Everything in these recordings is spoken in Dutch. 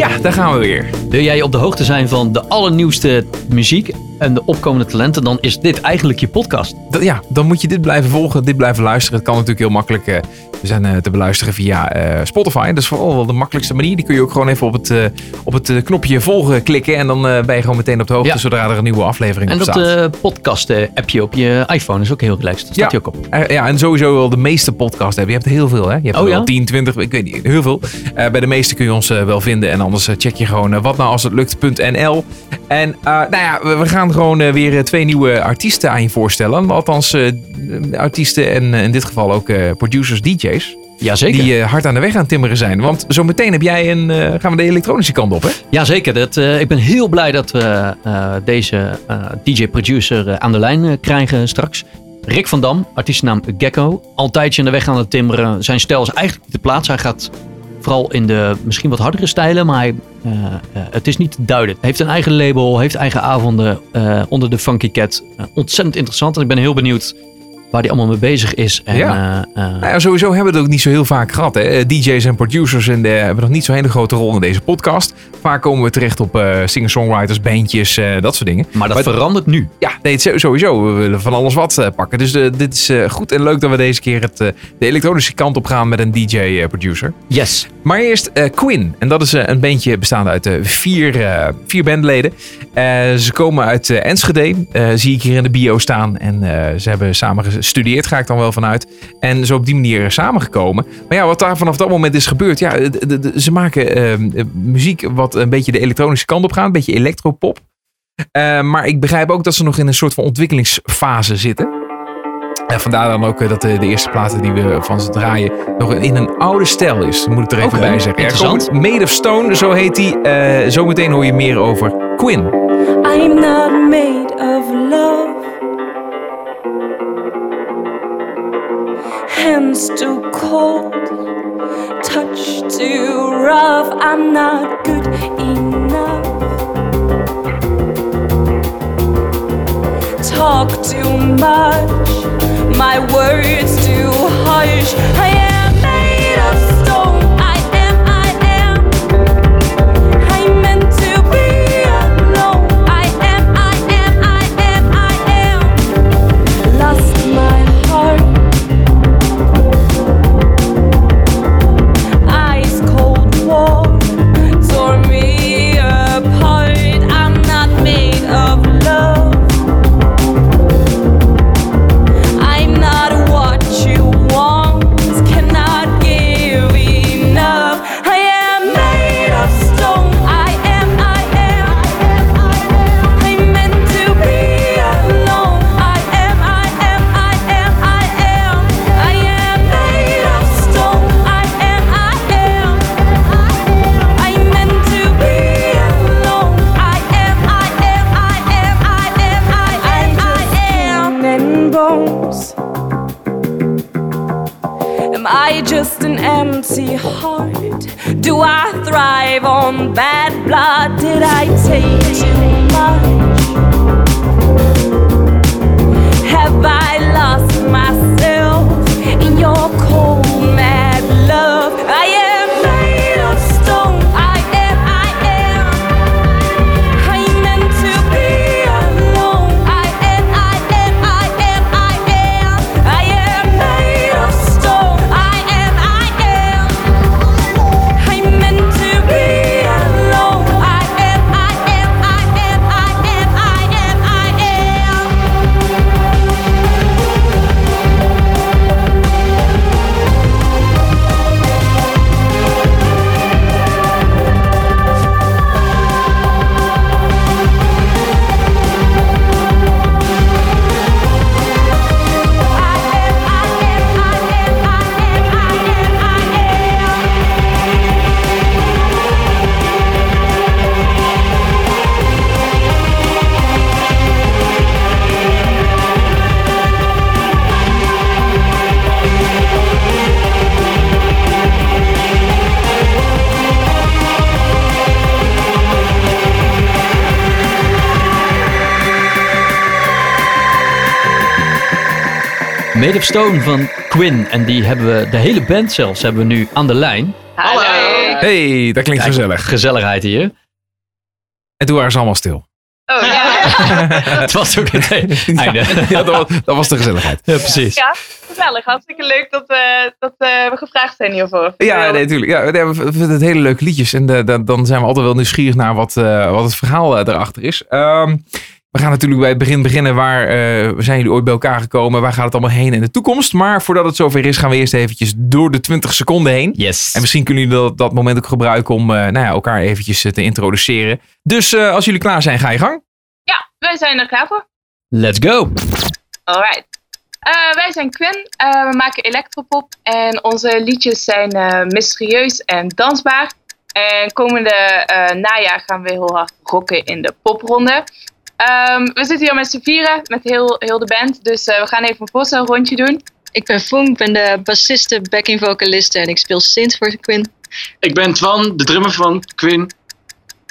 Ja, daar gaan we weer. Wil jij op de hoogte zijn van de allernieuwste muziek en de opkomende talenten, dan is dit eigenlijk je podcast. Dat- ja, dan moet je dit blijven volgen, dit blijven luisteren. Het kan natuurlijk heel makkelijk. we zijn eh, te beluisteren via eh, Spotify. Dat is vooral wel de makkelijkste manier. Die kun je ook gewoon even op het, op het knopje volgen klikken. En dan ben je gewoon meteen op de hoogte Ja. zodra er een nieuwe aflevering En op dat staat. eh, podcast-appje op je iPhone is ook heel relaxed. Daar staat Ja. hij ook op. Ja, en sowieso wel de meeste podcasts hebben. Je hebt heel veel, hè? Je hebt Oh, wel ja? 10, 20, ik weet niet, heel veel. Bij de meeste kun je ons wel vinden. En anders check je gewoon uh, watnoualshetlukt.nl. En eh, nou ja, we, we gaan gewoon eh, weer eh, twee nieuwe artiesten aan je voorstellen. Althans, artiesten en in dit geval ook producers, DJ's. Jazeker. Die hard aan de weg aan het timmeren zijn. Want zo meteen heb jij een, gaan we de elektronische kant op, hè? Jazeker. Dat, ik ben heel blij dat we deze DJ-producer aan de lijn krijgen straks. Rick van Dam, artiestennaam Gecko. Altijd aan de weg aan het timmeren. Zijn stijl is eigenlijk niet de plaats. Hij gaat vooral in de misschien wat hardere stijlen, maar eh, eh, het is niet duidelijk. Hij heeft een eigen label, heeft eigen avonden eh, onder de Funky Cat. Ontzettend interessant en ik ben heel benieuwd waar hij allemaal mee bezig is. En, Ja. Nou ja, sowieso hebben we het ook niet zo heel vaak gehad. Hè? Eh, DJ's en producers en, eh, hebben nog niet zo'n hele grote rol in deze podcast. Vaak komen we terecht op eh, singer-songwriters, bandjes, dat soort dingen. maar dat Maar- verandert nu. Ja, nee, sowieso. We willen van alles wat pakken. Dus dit is goed en leuk dat we deze keer het, de elektronische kant op gaan met een DJ-producer. Yes. Maar eerst Quinn. En dat is een bandje bestaande uit vier, vier bandleden. Ze komen uit Enschede. zie ik hier in de bio staan. En ze hebben samen gestudeerd, ga ik dan wel vanuit. En zo op die manier samengekomen. Maar ja, wat daar vanaf dat moment is gebeurd. Ja, de- de- de- ze maken eh, muziek wat een beetje de elektronische kant op gaat. Een beetje electropop. Eh, maar ik begrijp ook dat ze nog in een soort van ontwikkelingsfase zitten. En vandaar dan ook eh, dat de, de eerste platen die we van ze draaien nog in een oude stijl is. Moet ik er even bij zeggen. Er interessant. komt Made of Stone, zo heet die. Eh, zometeen hoor je meer over Quinn. I'm not made of love. Hands too cold, touch too rough. I'm not good enough. Talk too much, my words too harsh. I am empty heart? Do I thrive on bad blood? Did I take too much? Stone van Quinn. En die hebben we, de hele band zelfs, hebben we nu aan de lijn. Hallo. Hey, dat klinkt Kijk, gezellig. Gezelligheid hier. En toen waren ze allemaal stil. Oh ja. Het was ook het einde. Ja, dat, was, dat was de gezelligheid. Ja, precies. ja, gezellig. Hartstikke leuk dat, eh, dat eh, we gevraagd zijn hiervoor. Ja, nee, natuurlijk. Ja, we hebben- we vinden het hele leuke liedjes. En eh, dan- dan zijn we altijd wel nieuwsgierig naar wat, eh, wat het verhaal erachter is. Ehm, we gaan natuurlijk bij het begin beginnen. Waar eh, zijn jullie ooit bij elkaar gekomen? Waar gaat het allemaal heen in de toekomst? Maar voordat het zover is, gaan we eerst eventjes door de 20 seconden heen. Yes. En misschien kunnen jullie dat, dat moment ook gebruiken om eh, nou ja, elkaar eventjes eh, te introduceren. Dus eh, als jullie klaar zijn, ga je gang. Ja, wij zijn er klaar voor. Let's go. Alright. Eh, wij zijn Quinn. Eh, we maken electropop. En onze liedjes zijn eh, mysterieus en dansbaar. En komende eh, najaar gaan we heel hard rocken in de popronde. Ehm, we zitten hier met z'n vieren, met heel, heel de band. Dus eh, we gaan even een voorstelrondje doen. Ik ben Foong, ik ben de bassiste, backing vocaliste en ik speel synth voor Quinn. Ik ben Twan, de drummer van Quinn.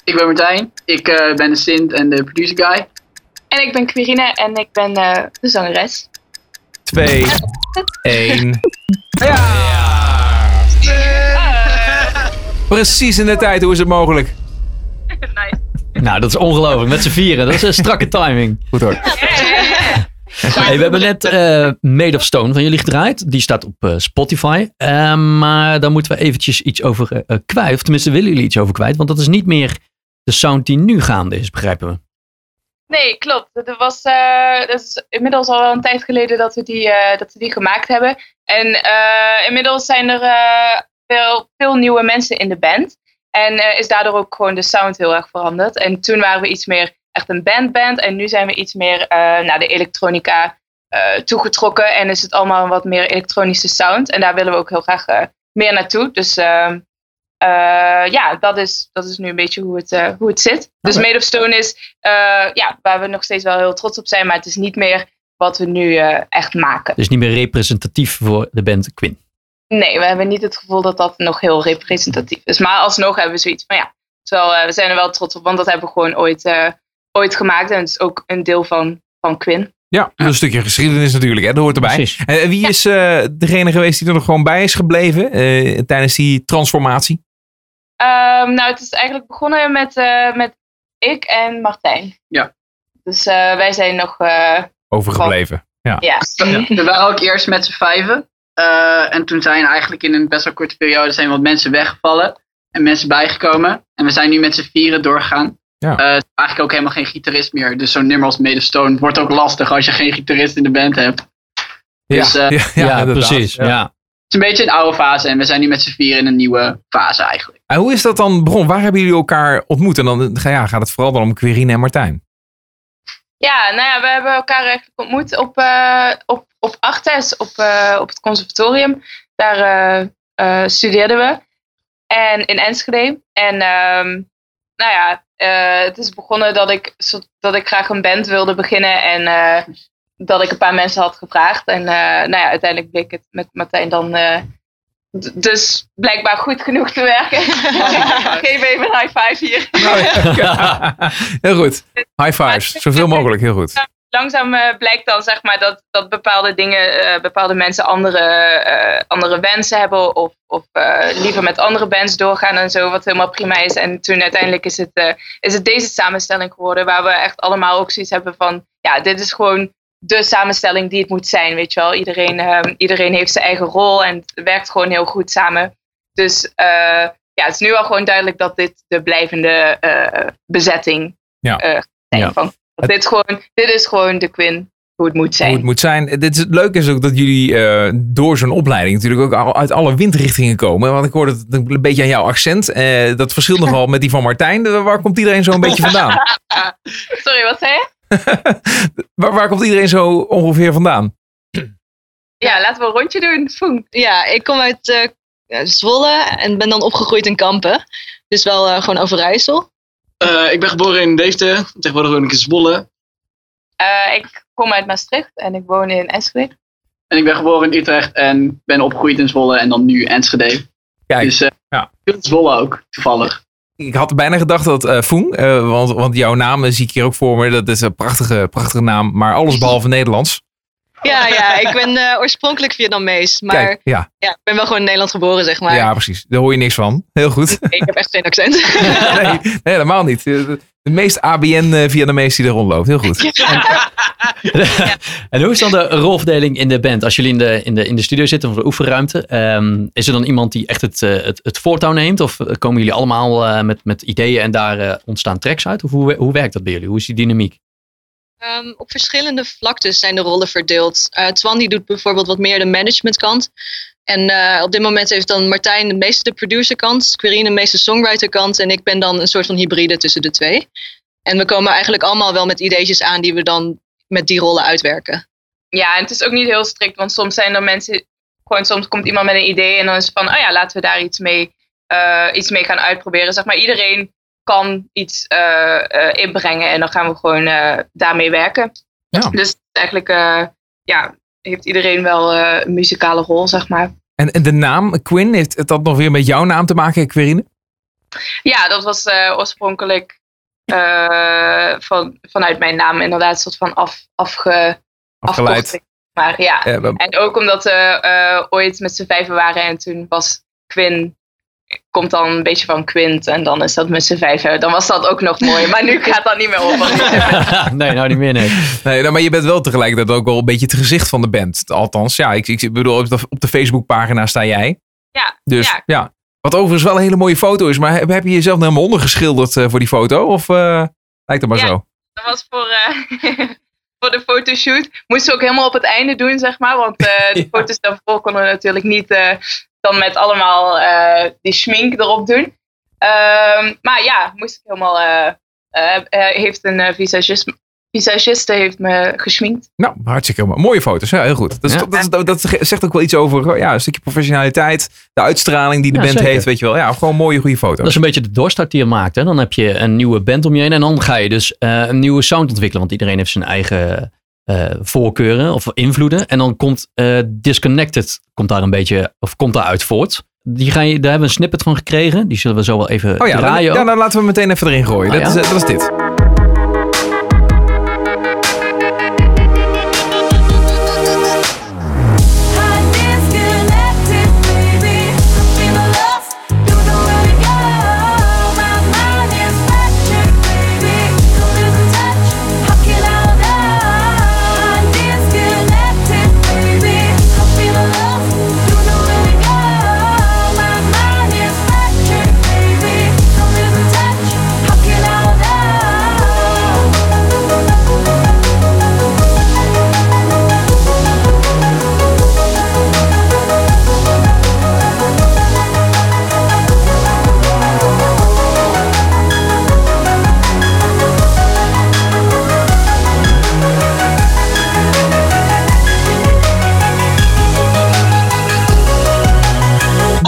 Ik ben Martijn. Ik eh, ben de synth en de producer guy. En ik ben Quirine en ik ben eh, de zangeres. Twee, één. Precies in de tijd. Hoe is het mogelijk? Nou, dat is ongelooflijk. Met z'n vieren. Dat is een strakke timing. Goed hoor. Hey, we hebben net eh, Made of Stone van jullie gedraaid. Die staat op eh, Spotify. Eh, maar daar moeten we eventjes iets over eh, kwijt. Of tenminste willen jullie iets over kwijt. Want dat is niet meer de sound die nu gaande is, begrijpen we. Nee, klopt. Dat was eh, dat is inmiddels al wel een tijd geleden dat we die, eh, dat we die gemaakt hebben. En eh, inmiddels zijn er eh, veel, veel nieuwe mensen in de band. En eh, is daardoor ook gewoon de sound heel erg veranderd. En toen waren we iets meer echt een bandband. En nu zijn we iets meer eh, naar de elektronica eh, toegetrokken. En is het allemaal een wat meer elektronische sound. En daar willen we ook heel graag meer naartoe. Dus ehm, eh, ja, dat is, dat is nu een beetje hoe het, hoe het zit. Dus. Made of Stone is ja, waar we nog steeds wel heel trots op zijn. Maar het is niet meer wat we nu echt maken. Dus niet meer representatief voor de band Quinn. Nee, we hebben niet het gevoel dat dat nog heel representatief is. Maar alsnog hebben we zoiets van ja, wel, eh, we zijn er wel trots op. Want dat hebben we gewoon ooit, eh, ooit gemaakt. En het is ook een deel van, van Quinn. Ja, een stukje geschiedenis natuurlijk. Hè? Dat hoort erbij. Precies. En wie is eh, degene geweest die er nog gewoon bij is gebleven eh, tijdens die transformatie? Ehm, nou, het is eigenlijk begonnen met, eh, met ik en Martijn. Ja. Dus eh, wij zijn nog, eh, Overgebleven. Ja. ja. We waren ook eerst met z'n vijven. Eh, en toen zijn eigenlijk in een best wel korte periode zijn wat mensen weggevallen. En mensen bijgekomen. En we zijn nu met z'n vieren doorgegaan. Ja. Is eigenlijk ook helemaal geen gitarist meer. Dus zo'n nummer als Made of Stone wordt ook lastig als je geen gitarist in de band hebt. Dus, eh, Ja, inderdaad. precies. Ja. Ja. Het is een beetje een oude fase. En we zijn nu met z'n vieren in een nieuwe fase eigenlijk. En hoe is dat dan begonnen? Waar hebben jullie elkaar ontmoet? En dan ga- ja, gaat het vooral dan om Quirine en Martijn. Ja, nou ja, we hebben elkaar eigenlijk ontmoet op, eh op, op Artes, op, eh, op het conservatorium. Daar eh, eh, studeerden we. En in Enschede. En ehm, nou ja, eh, het is begonnen dat ik, zo- dat ik graag een band wilde beginnen. En eh, dat ik een paar mensen had gevraagd. En eh, nou ja, uiteindelijk bleek het met Martijn dan eh, d- dus blijkbaar goed genoeg te werken. Geef even een high five hier. heel goed. High fives. Zoveel mogelijk. Heel goed. Langzaam eh, blijkt dan zeg maar dat, dat bepaalde dingen, eh, bepaalde mensen andere, eh, andere wensen hebben of, of liever met andere bands doorgaan en zo, wat helemaal prima is. En toen uiteindelijk is het, is het deze samenstelling geworden, waar we echt allemaal ook zoiets hebben van, ja, dit is gewoon de samenstelling die het moet zijn, weet je wel. Iedereen, eh, iedereen heeft zijn eigen rol en het werkt gewoon heel goed samen. Dus ja, het is nu al gewoon duidelijk dat dit de blijvende bezetting Ja. zijn. Ja. Van, dit, is gewoon, dit is gewoon de Quinn, hoe het moet zijn. Hoe het moet zijn. Dit is, het leuke is ook dat jullie eh, door zo'n opleiding natuurlijk ook al uit alle windrichtingen komen. Want ik hoorde het een beetje aan jouw accent. Eh, dat verschilt nogal met die van Martijn. Eh, Waar komt iedereen zo een beetje vandaan? Sorry, wat zei je? waar, waar komt iedereen zo ongeveer vandaan? Ja, laten we een rondje doen. Foen. Ja, ik kom uit eh, Zwolle en ben dan opgegroeid in Kampen. Dus wel eh, gewoon Overijssel. Eh, ik ben geboren in Deventer. Tegenwoordig woon ik in Zwolle. Eh, ik kom uit Maastricht en ik woon in Enschede. En ik ben geboren in Utrecht en ben opgegroeid in Zwolle en dan nu Enschede. Kijk, dus eh ja. Zwolle ook, toevallig. ik had bijna gedacht dat eh Foen, eh, want, want jouw naam zie ik hier ook voor me. Dat is een prachtige, prachtige naam, maar alles behalve Nederlands. Ja, ja, ik ben eh, oorspronkelijk Vietnamees. Maar Kijk, ja, ja, ik ben wel gewoon in Nederland geboren, zeg maar. ja, precies. Daar hoor je niks van. Heel goed. Ik heb echt geen accent. nee, nee, helemaal niet. De, de meest ABN-Vietnamees die er rondloopt. Heel goed. En hoe is dan de rolverdeling in de band? Als jullie in de, in de, in de studio zitten of de oefenruimte, ehm, is er dan iemand die echt het, eh, het, het voortouw neemt? Of eh, komen jullie allemaal eh, met, met ideeën en daar eh, ontstaan tracks uit? Of hoe, hoe werkt dat bij jullie? Hoe is die dynamiek? Ehm, op verschillende vlaktes zijn de rollen verdeeld. Eh Twan die doet bijvoorbeeld wat meer de managementkant. En eh, op dit moment heeft dan Martijn de meeste de producerkant, Quirine de meeste songwriterkant en ik ben dan een soort van hybride tussen de twee. En we komen eigenlijk allemaal wel met ideetjes aan die we dan met die rollen uitwerken. Ja, en het is ook niet heel strikt, want soms zijn er mensen, gewoon soms komt iemand met een idee en dan is het van, oh ja, laten we daar iets mee, eh, iets mee gaan uitproberen. Zeg maar, iedereen kan iets eh, eh, inbrengen en dan gaan we gewoon eh, daarmee werken. Ja. Dus eigenlijk, ja, heeft iedereen wel een muzikale rol, zeg maar. En, en de naam Quinn, heeft dat nog weer met jouw naam te maken, Quirine? Ja, dat was oorspronkelijk van, vanuit mijn naam inderdaad een soort van af, afge, Afgeleid. Maar ja, En ook omdat we ooit met z'n vijven waren en toen was Quinn, komt dan een beetje van Quint en dan is dat met z'n vijven. Dan was dat ook nog mooi, maar nu gaat dat niet meer over. nee, nou niet meer nee. Nee, nou, maar je bent wel tegelijkertijd ook wel een beetje het gezicht van de band. Althans, ja, ik, ik bedoel, op de, op de Facebookpagina sta jij. Ja, Dus ja. ja. Wat overigens wel een hele mooie foto is. Maar heb, heb je jezelf nou helemaal ondergeschilderd eh, voor die foto? Of eh, lijkt het maar Ja. zo? dat was voor, eh, voor de fotoshoot. Moesten we ook helemaal op het einde doen, zeg maar. Want eh, de Ja. foto's daarvoor konden we natuurlijk niet eh, dan met allemaal eh, die schmink erop doen. Ehm, maar ja, moest ik helemaal... eh, eh, eh, heeft een visagist, visagiste heeft me geschminkt. Nou, hartstikke mooi. Mooie foto's. Ja, heel goed. Dat, is, Ja. dat, is- dat, dat zegt ook wel iets over ja, een stukje professionaliteit. De uitstraling die de Ja, band zeker. heeft. Weet je wel. Ja, gewoon mooie, goede foto's. Dat is een beetje de doorstart die je maakt. Hè? Dan heb je een nieuwe band om je heen en dan ga je dus eh, een nieuwe sound ontwikkelen. Want iedereen heeft zijn eigen eh, voorkeuren of invloeden. En dan komt eh, Disconnected komt daar een beetje, of komt daaruit voort. Die ga je, daar hebben we een snippet van gekregen. Die zullen we zo wel even Oh ja, dan, draaien. ja, ook. dan laten we meteen even erin gooien. Ah, dat, ja? is, eh, dat is dit.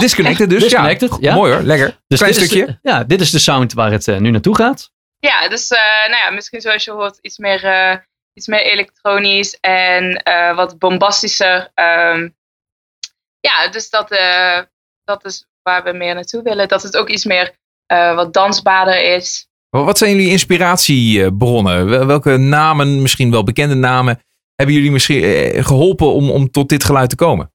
Disconnected dus. Disconnected, ja. ja. Mooi hoor, lekker. Dus Klein dit is stukje. de- ja, dit is de sound waar het eh, nu naartoe gaat. Ja, dus eh, nou ja, misschien zoals je hoort iets meer, eh, iets meer elektronisch en eh, wat bombastischer. Ehm, ja, dus dat, eh, dat is waar we meer naartoe willen. Dat het ook iets meer eh, wat dansbaarder is. Wat zijn jullie inspiratiebronnen? Wel- Welke namen, misschien wel bekende namen, hebben jullie misschien eh, geholpen om, om tot dit geluid te komen?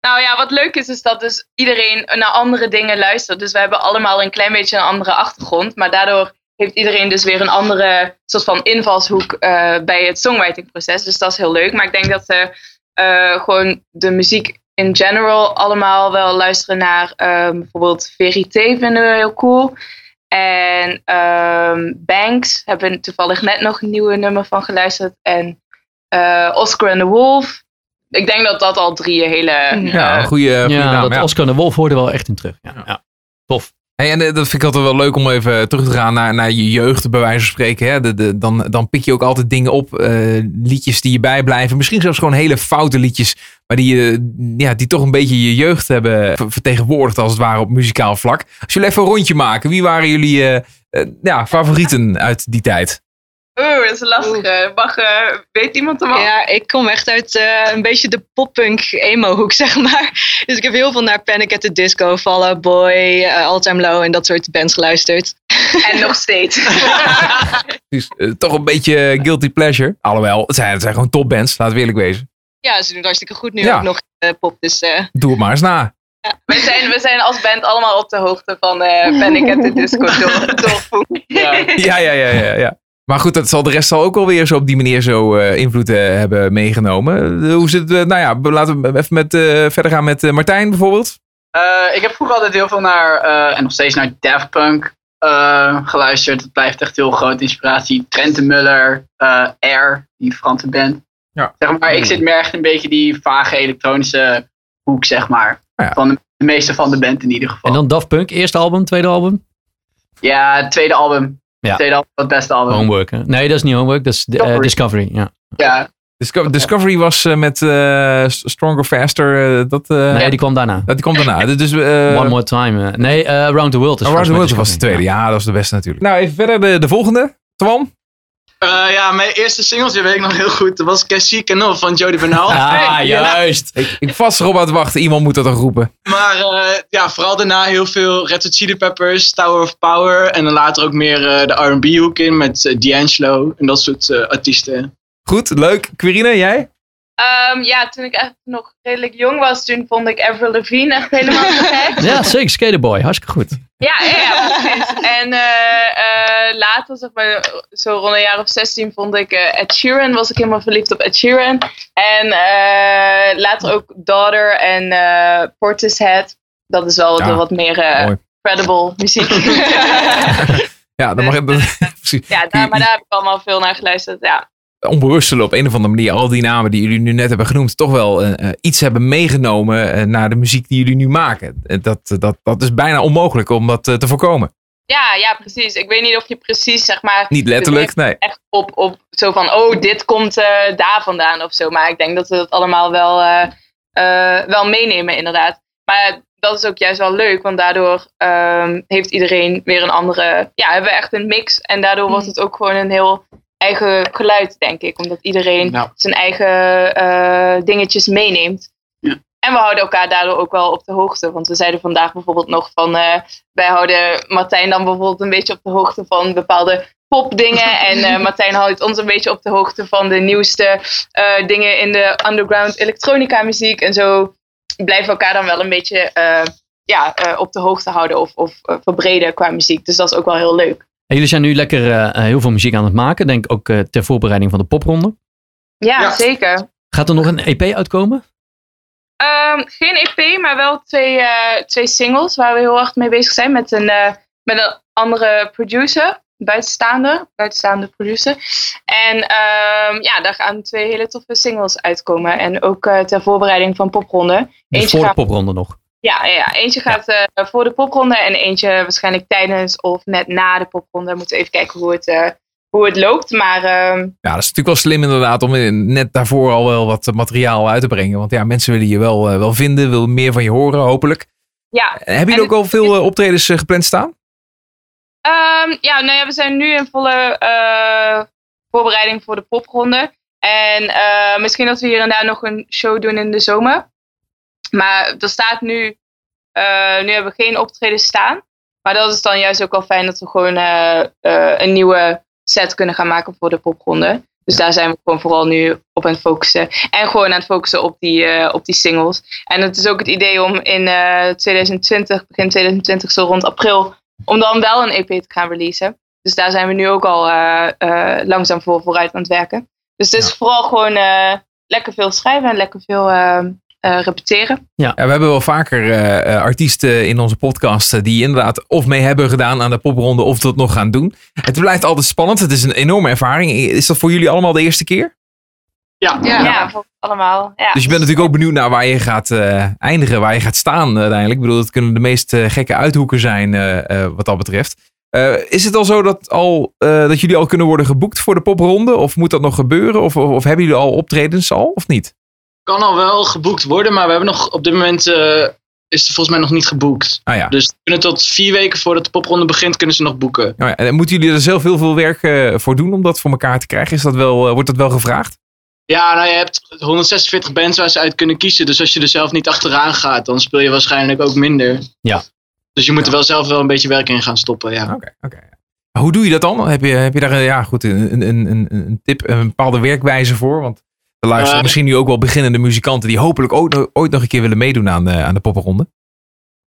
Nou ja, wat leuk is, is dat dus iedereen naar andere dingen luistert. Dus we hebben allemaal een klein beetje een andere achtergrond. Maar daardoor heeft iedereen dus weer een andere soort van invalshoek eh, bij het songwritingproces. Dus dat is heel leuk. Maar ik denk dat we eh, gewoon de muziek in general allemaal wel luisteren naar ehm, bijvoorbeeld Verité vinden we heel cool. En ehm, Banks hebben we toevallig net nog een nieuwe nummer van geluisterd. En eh, Oscar and the Wolf. Ik denk dat dat al drie hele Ja, goede, ja, naam. dat ja. Oscar de Wolf hoorde wel echt in terug. Ja, ja. Tof. Hey, en eh, dat vind ik altijd wel leuk om even terug te gaan naar, naar je jeugd, bij wijze van spreken. Hè? De, de, dan, dan pik je ook altijd dingen op, eh, liedjes die je bijblijven. Misschien zelfs gewoon hele foute liedjes, maar die, je, ja, die toch een beetje je jeugd hebben ver- vertegenwoordigd, als het ware, op muzikaal vlak. Als jullie even een rondje maken, wie waren jullie eh, ja, favorieten uit die tijd? Oeh, dat is lastig. eh. Mag, eh, weet iemand hem al? Ja, ik kom echt uit eh, een beetje de poppunk emo hoek, zeg maar. Dus ik heb heel veel naar Panic at the Disco, Fall Out Boy, All Time Low en dat soort bands geluisterd. En nog steeds. precies. Eh, toch een beetje guilty pleasure. Alhoewel, het zijn, het zijn gewoon topbands, laten we eerlijk wezen. Ja, ze doen het hartstikke goed nu Ja. ook nog eh, pop. Dus eh, Doe het maar eens na. We zijn, we zijn als band allemaal op de hoogte van eh Panic at the Disco door. Ja. Ja, ja, ja, ja, ja. Maar goed, dat zal de rest zal ook alweer zo op die manier zo eh, invloed eh, hebben meegenomen. Eh, hoe zit het? nou ja, laten we even met, eh, verder gaan met eh, Martijn bijvoorbeeld. Eh, ik heb vroeger altijd heel veel naar, eh, en nog steeds naar Daft Punk eh, geluisterd. Dat blijft echt heel grote inspiratie. Trent Muller, eh Air, die Franse band. Ja. Zeg maar, ik zit meer echt een beetje die vage elektronische hoek, zeg maar. Ja. Van de, de meeste van de band in ieder geval. En dan Daft Punk, eerste album, tweede album? Ja, het tweede album. Ja. Tweede album, het beste album. Homework. hè? Nee, dat is niet Homework, dat is eh, Discovery. Discovery. Ja. Ja, Disco- Discovery was eh, met eh, Stronger Faster. dat, eh, Nee, die kwam daarna. dat die komt daarna. Dus, eh, One More Time. nee, eh, Around the World is Around the World was de tweede. Ja, dat was de beste natuurlijk. Nou, even verder de, de volgende. Twan? Eh, ja, mijn eerste singles, die weet ik nog heel goed. Dat was Cassie Canal van Jody Bernal. Ah, juist. Ik, ik was erop aan het wachten. Iemand moet dat toch roepen. Maar eh, ja, vooral daarna heel veel Red Hot Chili Peppers, Tower of Power. En dan later ook meer eh, de R&B hoek in met D'Angelo en dat soort eh, artiesten. Goed, leuk. Quirine, jij? Ehm, ja, toen ik echt nog redelijk jong was, toen vond ik Avril Lavigne echt helemaal gek. Ja, zeker. Skaterboy. Hartstikke goed. Ja, ja, ja, precies. En eh, eh, later, zeg maar, zo rond een jaar of 16, vond ik eh, Ed Sheeran. Was ik helemaal verliefd op Ed Sheeran. En later ook Daughter en Portishead. Dat is wel Ja, wat meer credible muziek. Ja, dan mag ik. dat- Precies. ja, daar, maar daar heb ik allemaal veel naar geluisterd. Ja, onbewust op een of andere manier al die namen die jullie nu net hebben genoemd, toch wel eh, eh, iets hebben meegenomen eh, naar de muziek die jullie nu maken. Dat, dat, dat is bijna onmogelijk om dat te voorkomen. ja, ja, precies. Ik weet niet of je precies, zeg maar, Niet letterlijk, nee. echt op, op zo van, oh, dit komt eh, daar vandaan of zo. Maar ik denk dat we dat allemaal wel, eh, eh, wel meenemen, inderdaad. Maar dat is ook juist wel leuk, want daardoor ehm, heeft iedereen weer een andere, ja, hebben we echt een mix. En daardoor wordt het ook gewoon een heel eigen geluid, denk ik. Omdat iedereen Ja. zijn eigen eh, dingetjes meeneemt. Ja. En we houden elkaar daardoor ook wel op de hoogte. Want we zeiden vandaag bijvoorbeeld nog van, eh, wij houden Martijn dan bijvoorbeeld een beetje op de hoogte van bepaalde popdingen. En eh, Martijn houdt ons een beetje op de hoogte van de nieuwste dingen in de underground elektronica muziek. En zo blijven we elkaar dan wel een beetje ja, op de hoogte houden of, of verbreden qua muziek. Dus dat is ook wel heel leuk. En jullie zijn nu lekker eh, heel veel muziek aan het maken. Denk ook eh, ter voorbereiding van de popronde. Ja, Ja. zeker. Gaat er nog een EP uitkomen? Ehm, geen EP, maar wel twee, eh, twee singles waar we heel hard mee bezig zijn met een, eh, met een andere producer, buitenstaande, buitenstaande producer. En ehm, ja, daar gaan twee hele toffe singles uitkomen. En ook eh, ter voorbereiding van popronde. Dus Eentje voor de gaat- popronde nog. Ja, ja, eentje gaat eh, voor de popronde en eentje waarschijnlijk tijdens of net na de popronde. Moeten we even kijken hoe het, eh, hoe het loopt. Maar ehm, Ja, dat is natuurlijk wel slim inderdaad om net daarvoor al wel wat materiaal uit te brengen. Want ja, mensen willen je wel, eh, wel vinden, willen meer van je horen hopelijk. ja, Hebben jullie ook al veel optredens gepland staan? Ehm, ja, nou ja, we zijn nu in volle voorbereiding voor de popronde. En misschien dat we hier en daar nog een show doen in de zomer. Maar er staat nu, eh, nu hebben we geen optreden staan. Maar dat is dan juist ook wel fijn dat we gewoon eh, eh, een nieuwe set kunnen gaan maken voor de popronde. Dus daar zijn we gewoon vooral nu op aan het focussen. En gewoon aan het focussen op die, op die singles. En het is ook het idee om in eh 2020, begin 2020, zo rond april, om dan wel een EP te gaan releasen. Dus daar zijn we nu ook al langzaam voor vooruit aan het werken. Dus het is vooral gewoon lekker veel schrijven en lekker veel eh, repeteren. Ja, we hebben wel vaker eh, eh, artiesten in onze podcast die inderdaad of mee hebben gedaan aan de popronde of dat nog gaan doen. Het blijft altijd spannend. Het is een enorme ervaring. Is dat voor jullie allemaal de eerste keer? Ja, Ja, voor allemaal. Ja. Dus je bent natuurlijk ook benieuwd naar waar je gaat eh, eindigen, waar je gaat staan uiteindelijk. Ik bedoel, het kunnen de meest gekke uithoeken zijn eh, eh, wat dat betreft. Eh, is het al zo dat, al, eh, dat jullie al kunnen worden geboekt voor de popronde? Of moet dat nog gebeuren? Of, of, of hebben jullie al optredens al, of niet? Kan al wel geboekt worden, maar we hebben nog op dit moment eh, is het volgens mij nog niet geboekt. Ah ja. Dus we kunnen tot vier weken voordat de popronde begint, kunnen ze nog boeken. Nou ja, en moeten jullie er zelf heel veel werk eh, voor doen om dat voor elkaar te krijgen? Is dat wel, eh, wordt dat wel gevraagd? Ja, nou je hebt 146 bands waar ze uit kunnen kiezen. Dus als je er zelf niet achteraan gaat, dan speel je waarschijnlijk ook minder. Ja. Dus je moet er wel zelf wel een beetje werk in gaan stoppen, ja. Oké, oké. Hoe doe je dat dan? Heb je, heb je daar een- ja, goed, een, een, een- een tip, een bepaalde werkwijze voor? Want er luisteren Eh, misschien nu ook wel beginnende muzikanten die hopelijk ooit, nog- ooit nog een keer willen meedoen aan de, aan de poppenronde.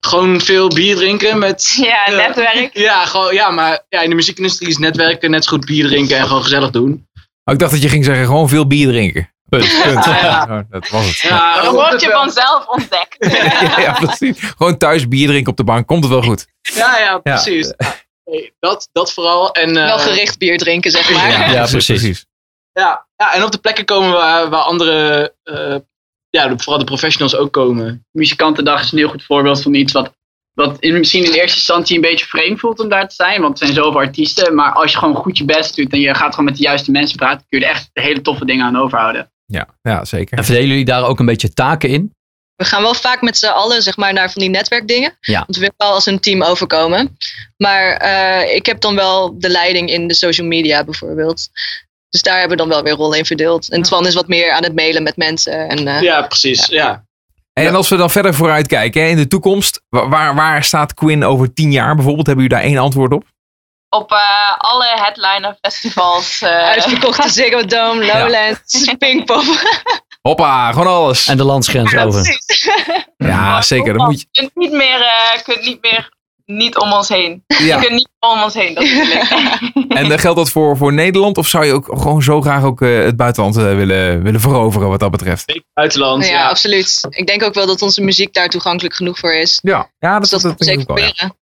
Gewoon veel bier drinken met... Ja, Ja. netwerk. Ja, gewoon, ja, maar ja, in de muziekindustrie is netwerken net zo goed bier drinken en gewoon gezellig doen. Oh, ik dacht dat je ging zeggen gewoon veel bier drinken. Punt. punt. Ja. Oh, dat was het. Ja, Dan word je vanzelf ontdekt. ja, ja, precies. Gewoon thuis bier drinken op de bank. Komt het wel goed. Ja, ja, precies. Nee, dat, dat vooral. En, eh, Wel gericht bier drinken, zeg maar. Ja, precies. Ja, ja, en op de plekken komen waar, waar andere, eh, ja, vooral de professionals ook komen. Muzikantendag is een heel goed voorbeeld van iets wat, wat in, misschien in eerste instantie een beetje vreemd voelt om daar te zijn. Want er zijn zoveel artiesten. Maar als je gewoon goed je best doet en je gaat gewoon met de juiste mensen praten, kun je er echt hele toffe dingen aan overhouden. Ja, ja zeker. En verdelen jullie daar ook een beetje taken in? We gaan wel vaak met z'n allen zeg maar, naar van die netwerkdingen. Ja. Want we willen wel als een team overkomen. Maar eh, ik heb dan wel de leiding in de social media bijvoorbeeld. Dus daar hebben we dan wel weer rollen in verdeeld. En Twan is wat meer aan het mailen met mensen. En, eh, Ja, precies. Ja. En als we dan verder vooruit kijken, hè, in de toekomst, wa- waar, waar staat Quinn over tien jaar bijvoorbeeld? Hebben jullie daar één antwoord op? Op eh, alle headliner festivals. eh, Uitverkochte Ziggo Dome, Lowlands, Pinkpop. Hoppa, gewoon alles. En de landsgrens Ja, over. precies. Ja, zeker. Dan moet je, Je kunt niet meer, eh, kunt niet meer niet om ons heen. ja. Je kunt niet om ons heen. Dat is het. En eh, geldt dat voor, voor Nederland? Of zou je ook gewoon zo graag ook eh, het buitenland eh, willen, willen veroveren wat dat betreft? Buitenland. ja, Ja, absoluut. Ik denk ook wel dat onze muziek daar toegankelijk genoeg voor is. Ja, ja dat, Dus dat, dat, zeker wel, ja. proberen.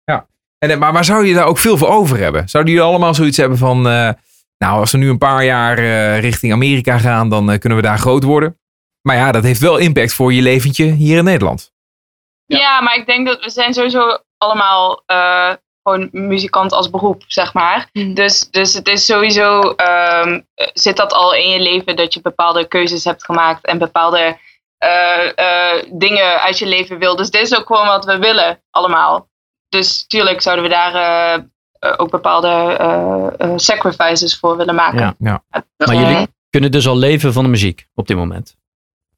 En, maar, maar zou je daar ook veel voor over hebben? Zouden jullie allemaal zoiets hebben van... eh, nou, als we nu een paar jaar eh, richting Amerika gaan, dan kunnen we daar groot worden. Maar ja, dat heeft wel impact voor je leventje hier in Nederland. Ja. Ja, maar ik denk dat we zijn sowieso allemaal eh, gewoon muzikant als beroep, zeg maar. Mhm. Dus, dus het is sowieso, ehm, eh, zit dat al in je leven dat je bepaalde keuzes hebt gemaakt en bepaalde eh, eh, dingen uit je leven wil. Dus dit is ook gewoon wat we willen, allemaal. Dus tuurlijk zouden we daar ook bepaalde sacrifices voor willen maken. Ja. Ja. Maar jullie kunnen dus al leven van de muziek op dit moment.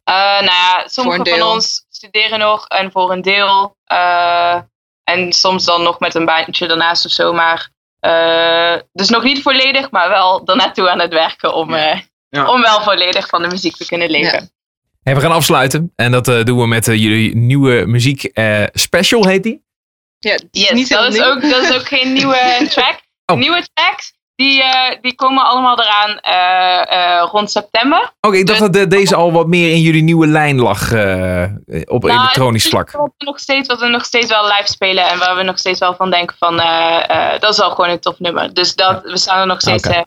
Eh, nou ja, sommigen van ons studeren nog en voor een deel. eh, en soms dan nog met een baantje daarnaast of zo. Maar eh, dus nog niet volledig, maar wel daarnaartoe aan het werken om, eh, Ja. om wel volledig van de muziek te kunnen leven. Hey, we gaan afsluiten. En dat eh, doen we met jullie nieuwe muziek eh, special, heet die? Ja, Yes, niet dat, is nieuw. ook, dat is ook geen nieuwe track. Oh. Nieuwe tracks, die, eh, die komen allemaal eraan eh, eh, rond september. Oké, ik dacht dat de- deze al wat meer in jullie nieuwe lijn lag eh, op Nou, elektronisch vlak. Wat we, nog steeds, wat we nog steeds wel live spelen en waar we nog steeds wel van denken van eh, eh, dat is wel gewoon een tof nummer. Dus dat, we staan er nog steeds achter.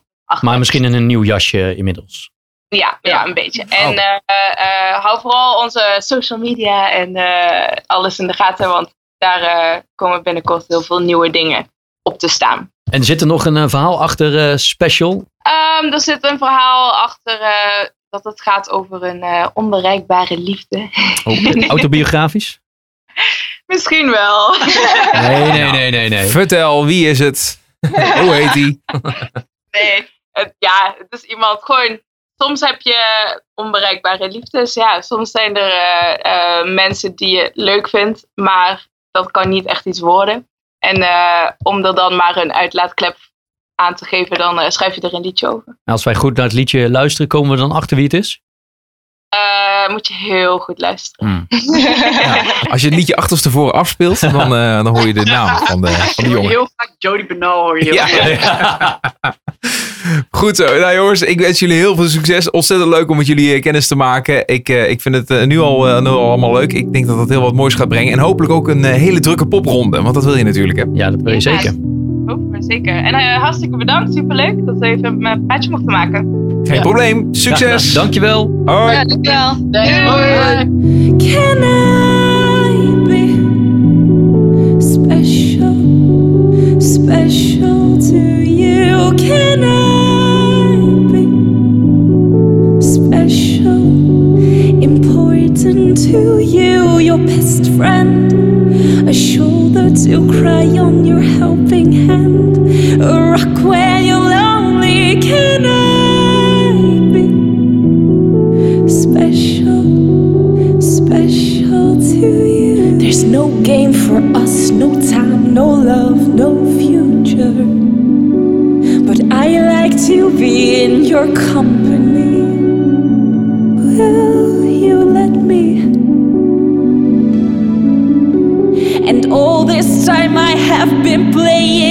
Maar misschien in een nieuw jasje inmiddels. Ja, ja, een beetje. En Oh. eh, eh, hou vooral onze social media en eh, alles in de gaten, want daar eh, komen binnenkort heel veel nieuwe dingen op te staan. En zit er nog een eh, verhaal achter eh, special? Ehm, er zit een verhaal achter eh, dat het gaat over een eh, onbereikbare liefde. Oh, autobiografisch? Misschien wel. Nee, nee, nee, nee, nee. Vertel, wie is het? Hoe heet die? Nee, het, ja, het is iemand gewoon. Soms heb je onbereikbare liefdes. Ja, soms zijn er eh, eh, mensen die je leuk vindt, maar dat kan niet echt iets worden. En eh, om er dan maar een uitlaatklep aan te geven, dan eh, schrijf je er een liedje over. Als wij goed naar het liedje luisteren, komen we dan achter wie het is? Eh, moet je heel goed luisteren. Hmm. Ja, als je het liedje achterstevoren afspeelt, dan, eh, dan hoor je de naam van de, van de jongen. Heel vaak Jody Benal hoor je heel Ja. Goed zo. Nou jongens, ik wens jullie heel veel succes. Ontzettend leuk om met jullie eh, kennis te maken. Ik, eh, ik vind het eh, nu, al, nu al allemaal leuk. Ik denk dat dat heel wat moois gaat brengen. En hopelijk ook een hele drukke popronde. Want dat wil je natuurlijk hè. Ja, dat wil je zeker. Zeker. En hartstikke bedankt. Superleuk dat we even een praatje mochten maken. Geen Ja. probleem. Succes. Ja, dankjewel. Hoi. Ja, dankjewel. Can I be special, special to you? Can I to you? Your best friend, a shoulder to cry on, your helping hand, a rock when you're lonely. Can I be special? special to you. There's no game for us, no time, no love, no future. But I like to be in your company. Been playing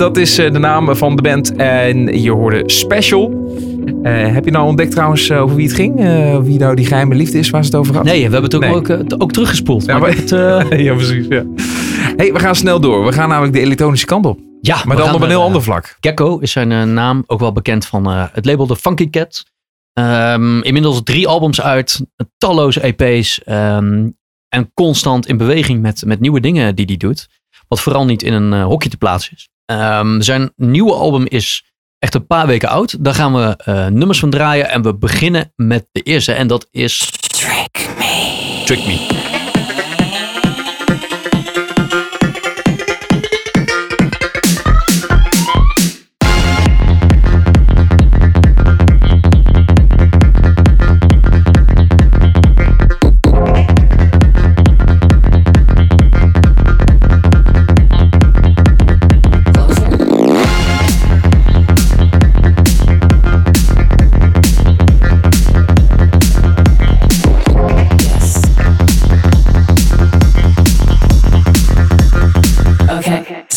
dat is eh, de naam van de band. En je hoorde Special. Eh, heb je nou ontdekt trouwens eh, over wie het ging? Wie nou die geheime liefde is waar ze het over had? Nee, we hebben het ook, Nee. ook, ook teruggespoeld. Ja, maar het, ja, precies. Ja. Hey, we gaan snel door. We gaan namelijk de elektronische kant op. ja, Maar dan op een heel ander vlak. Gecko is zijn naam, ook wel bekend van het label The Funky Cat. Ehm, inmiddels drie albums uit, talloze EP's ehm, en constant in beweging met, met nieuwe dingen die hij doet. Wat vooral niet in een hokje te plaatsen is. Ehm, zijn nieuwe album is echt een paar weken oud. Daar gaan we eh, nummers van draaien en we beginnen met de eerste en dat is Trick Me. Trick Me.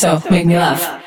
So make me laugh.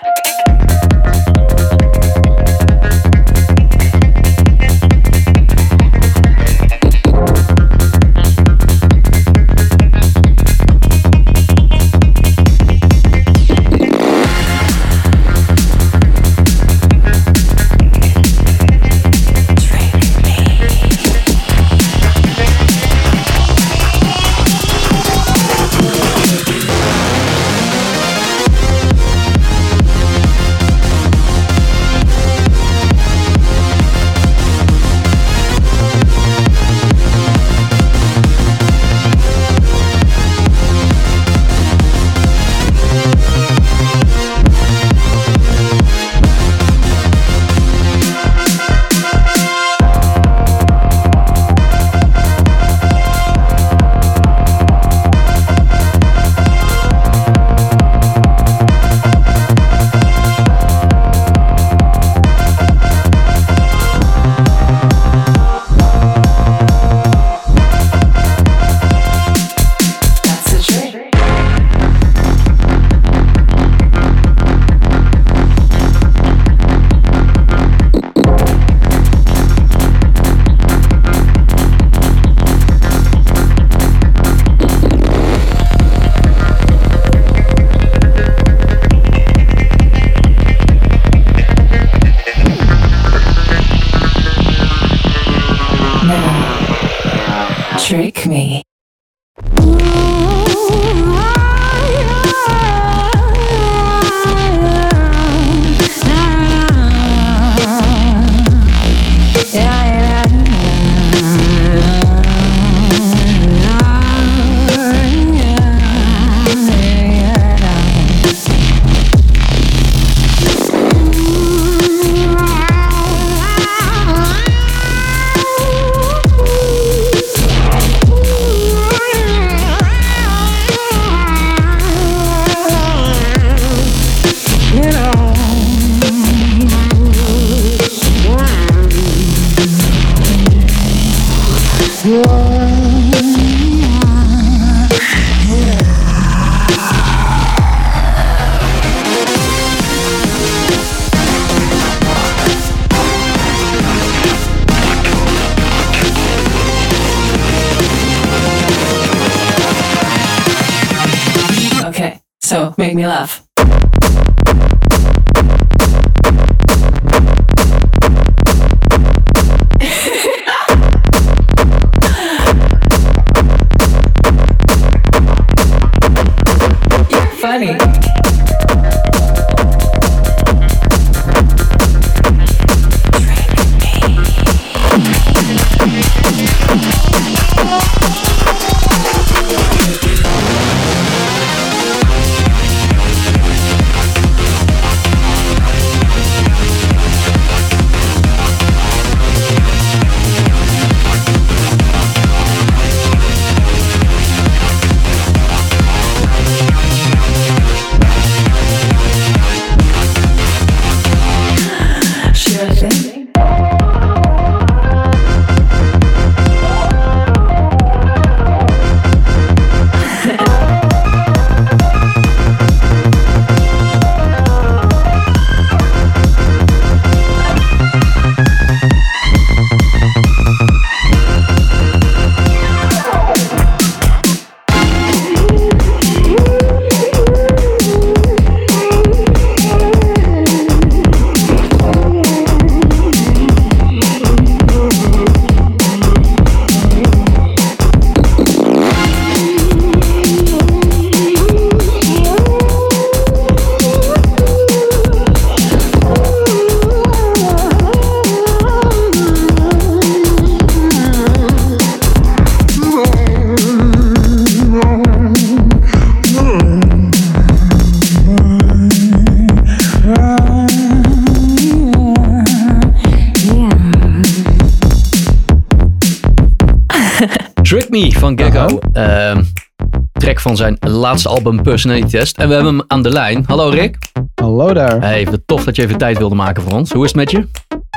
Van zijn laatste album Personality Test. En we hebben hem aan de lijn. Hallo Rick. Hallo daar. Hey, wat tof dat je even tijd wilde maken voor ons. Hoe is het met je?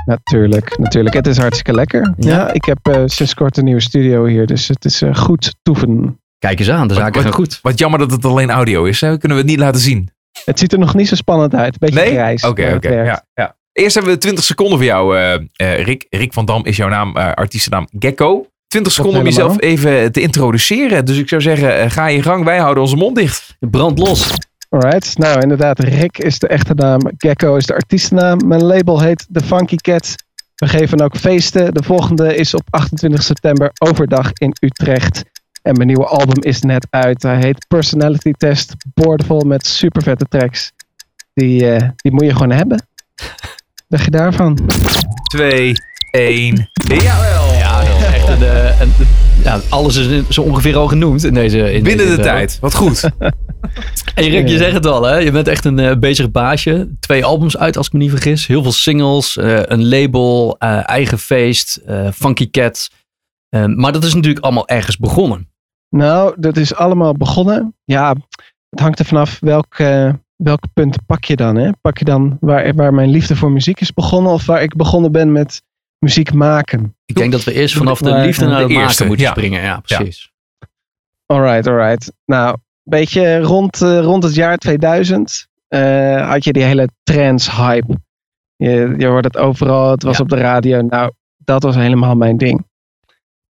Natuurlijk, natuurlijk. Het is hartstikke lekker. Ja. Ja, ik heb eh, sinds kort een nieuwe studio hier, dus het is eh, goed toeven. Kijk eens aan, de zaken Wat- gaan goed. Wat jammer dat het alleen audio is. Hè? Kunnen we het niet laten zien? Het ziet er nog niet zo spannend uit. Beetje Nee? grijs. Oké, maar oké. ja, ja. Eerst hebben we 20 seconden voor jou, eh, eh, Rick. Rick van Dam is jouw naam, eh artiestennaam Gecko. 20 seconden om jezelf even te introduceren. Dus ik zou zeggen, eh, ga je gang. Wij houden onze mond dicht. Brand los. Alright, nou inderdaad, Rick is de echte naam, Gecko is de artiestennaam. Mijn label heet The Funky Cat. We geven ook feesten. De volgende is op 28 september overdag in Utrecht. En mijn nieuwe album is net uit. Hij heet Personality Test. Boordevol met super vette tracks. Die, eh, die moet je gewoon hebben. Dacht je daarvan? 2, 1. Jawel. Een, eh, een- ja, alles is zo ongeveer al genoemd in deze. In Binnen deze de tijd. Wat goed. Hey Rick, je zegt het al, hè? je bent echt een eh, bezig baasje. Twee albums uit, als ik me niet vergis. Heel veel singles, eh, een label, eh, eigen feest, eh, Funky Cat. Maar dat is natuurlijk allemaal ergens begonnen. Nou, dat is allemaal begonnen. Ja, het hangt er vanaf welk, welke punten pak je dan. Hè? Pak je dan waar, waar mijn liefde voor muziek is begonnen of waar ik begonnen ben met muziek maken? Ik denk dat we eerst vanaf de liefde naar de eerste, moeten ja. springen. Ja, precies. Alright, alright. Nou, een beetje rond, eh, rond het jaar 2000 eh, had je die hele trance hype. Je, je hoort het overal, het was Ja. op de radio. Nou, dat was helemaal mijn ding.